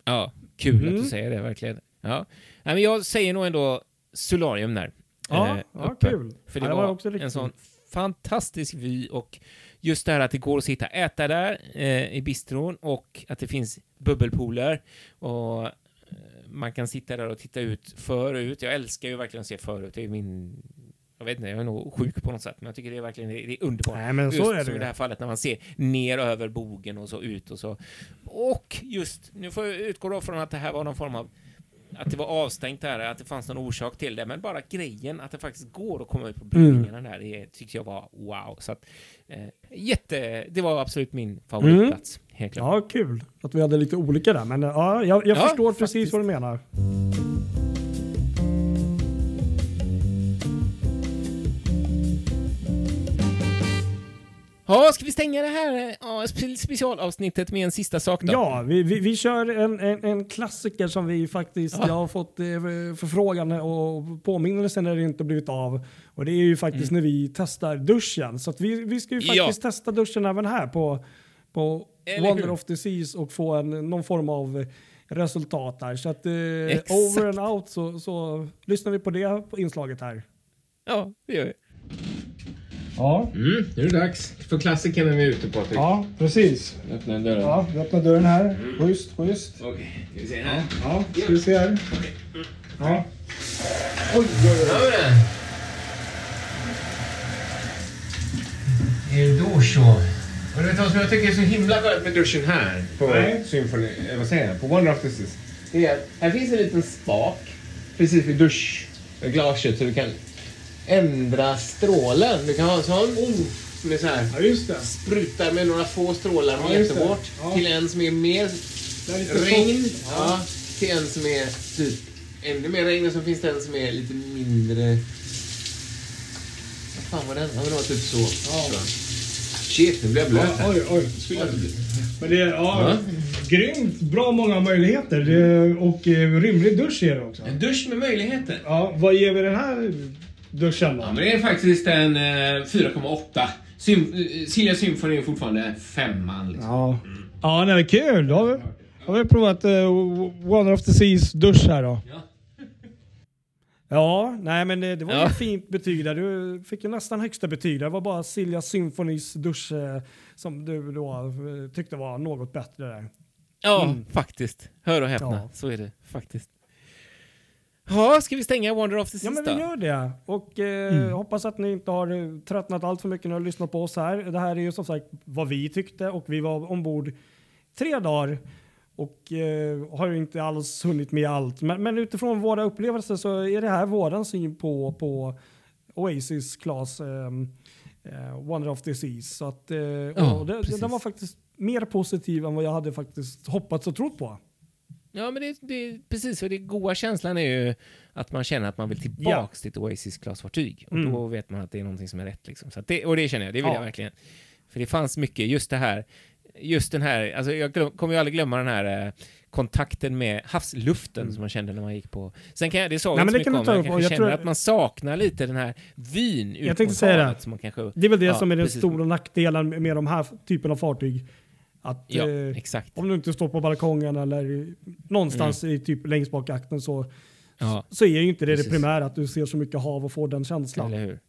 Ja, kul Mm. att du säger det verkligen. Ja. Nej, men jag säger nog ändå Solarium där. Ja, eh, ja, kul. För det Ja, var, också riktigt en sån fantastisk vy och just det här att det går att sitta och äta där eh, i bistron och att det finns bubbelpooler och eh, man kan sitta där och titta ut förut. Jag älskar ju verkligen att se förut. Det är min... Jag vet inte, jag är nog sjuk på något sätt, men jag tycker det är verkligen det är underbart. Nej, men så just är det som i det här fallet när man ser ner över bogen och så ut och så. Och just, nu får jag utgå då från att det här var någon form av att det var avstängt där, att det fanns någon orsak till det, men bara grejen att det faktiskt går att komma ut på bryggningarna där, det tyckte jag var wow. Så att, eh, jätte, det var absolut min favoritplats, helt klart. Ja, kul att vi hade lite olika där. Men eh, ja, jag, jag Ja, förstår precis faktiskt. vad du menar. Ja, ska vi stänga det här ja, specialavsnittet med en sista sak då? Ja, vi, vi, vi kör en, en, en klassiker som vi faktiskt, Ja. jag har fått eh, förfrågan och påminnelse när det inte blivit av. Och det är ju faktiskt när vi testar duschen. Så vi, vi ska ju Mm. Ja. faktiskt testa duschen även här på, på Eller Wonder hur? of the Seas och få en, någon form av resultat där. Så att eh, over and out så, så lyssnar vi på det på inslaget här. Ja, det gör vi. Ja, Mm, nu är det dags för klassikern när vi är ute, Patrik. ja precis. Öppna dörren. Ja, vi öppnar dörren här. Schysst, schysst. Okej, ska vi se här. Ja, ska vi se här. Ja. Oj, oj, oj. Är det dusch och... Och du vet vad som jag tycker är så himla skönt med duschen här på Nej. Symphony, eh, vad säger jag, på Wonder of Seas. Det är här finns en liten spak precis vid duschglaset så du kan ändra strålen. Du kan ha en sån som är så här Ja, just det. sprutar med några få strålar Ja, jättehårt Ja. till en som är mer är regn soft. ja. till en som är typ ännu mer regn och så finns det en som är lite mindre... Vad fan var den? Ja, det var typ så. Ja. Shit, nu blir jag blöt här. Oj, oj. Skulle jag inte bli. Men det är ja, Ja. grymt bra många möjligheter. Det, och eh, rymlig dusch är det också. En dusch med möjligheter. Ja, vad ger vi den här duschen då? Ja, men det är faktiskt en eh, 4,8. Sym eh, Silja Symphony är fortfarande femman. Liksom. Ja, ja nej, kul. Då har vi, har vi provat uh, Wonder of the Seas dusch här då. Ja. Ja, nej men det, det var Ja. ett fint betyg där. Du fick ju nästan högsta betyg. där. Det var bara Silja Symphonys dusch eh, som du då eh, tyckte var något bättre där. Ja, Mm. faktiskt. Hör och häpna. Ja. Så är det faktiskt. Ja, ska vi stänga Wonder of the Ja Seas men då? vi gör det. Och eh, hoppas att ni inte har eh, tröttnat allt för mycket när ni har lyssnat på oss här. Det här är ju som sagt vad vi tyckte och vi var ombord tre dagar och eh, har ju inte alls hunnit med allt. Men, men utifrån våra upplevelser så är det här våran syn på, på Oasis Class um, uh, Wonder of the Seas. Så att, uh, Ja, det, den var faktiskt mer positiv än vad jag hade faktiskt hoppats och trott på. Ja, men det, det precis. För det goda känslan är ju att man känner att man vill tillbaks till ett Oasis glasfartyg. Och Mm. då vet man att det är någonting som är rätt. Liksom. Så det, och det känner jag, det vill Ja. jag verkligen. För det fanns mycket, just det här, just den här, alltså jag glöm, kommer ju aldrig glömma den här eh, kontakten med havsluften som man kände när man gick på... Sen kan jag, det sa jag inte så mycket om, men jag och kanske jag känner tror- att man saknar lite den här vyn ut Jag tänkte säga det. Som man kanske, Det är väl det Ja, som är den precis. stora nackdelen med de här typen av fartyg. Att Ja, eh, exakt. om du inte står på balkongen eller någonstans i typ längst bak i akten så, Ja, så är ju inte det Precis. det primära att du ser så mycket hav och får den känslan. eller hur?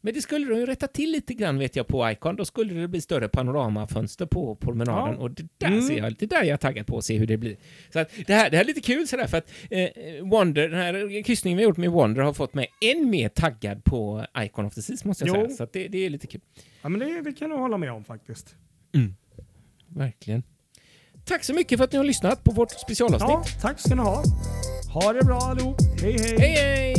Men det skulle de ju rätta till lite grann vet jag på Icon. Då skulle det bli större panoramafönster på promenaden. Ja. Och det där Mm. ser jag, det där är jag taggad på att se hur det blir. Så att det här, det här är lite kul sådär för att eh, Wonder, den här kryssningen vi har gjort med Wonder har fått mig än mer taggad på Icon of the Seas måste jag Jo. säga. Så att det, det är lite kul. Ja, men det, det kan jag hålla med om faktiskt. Verkligen. Tack så mycket för att ni har lyssnat på vårt specialavsnitt. Ja, tack ska ni ha. Ha det bra allihop. Hej hej. Hej hej!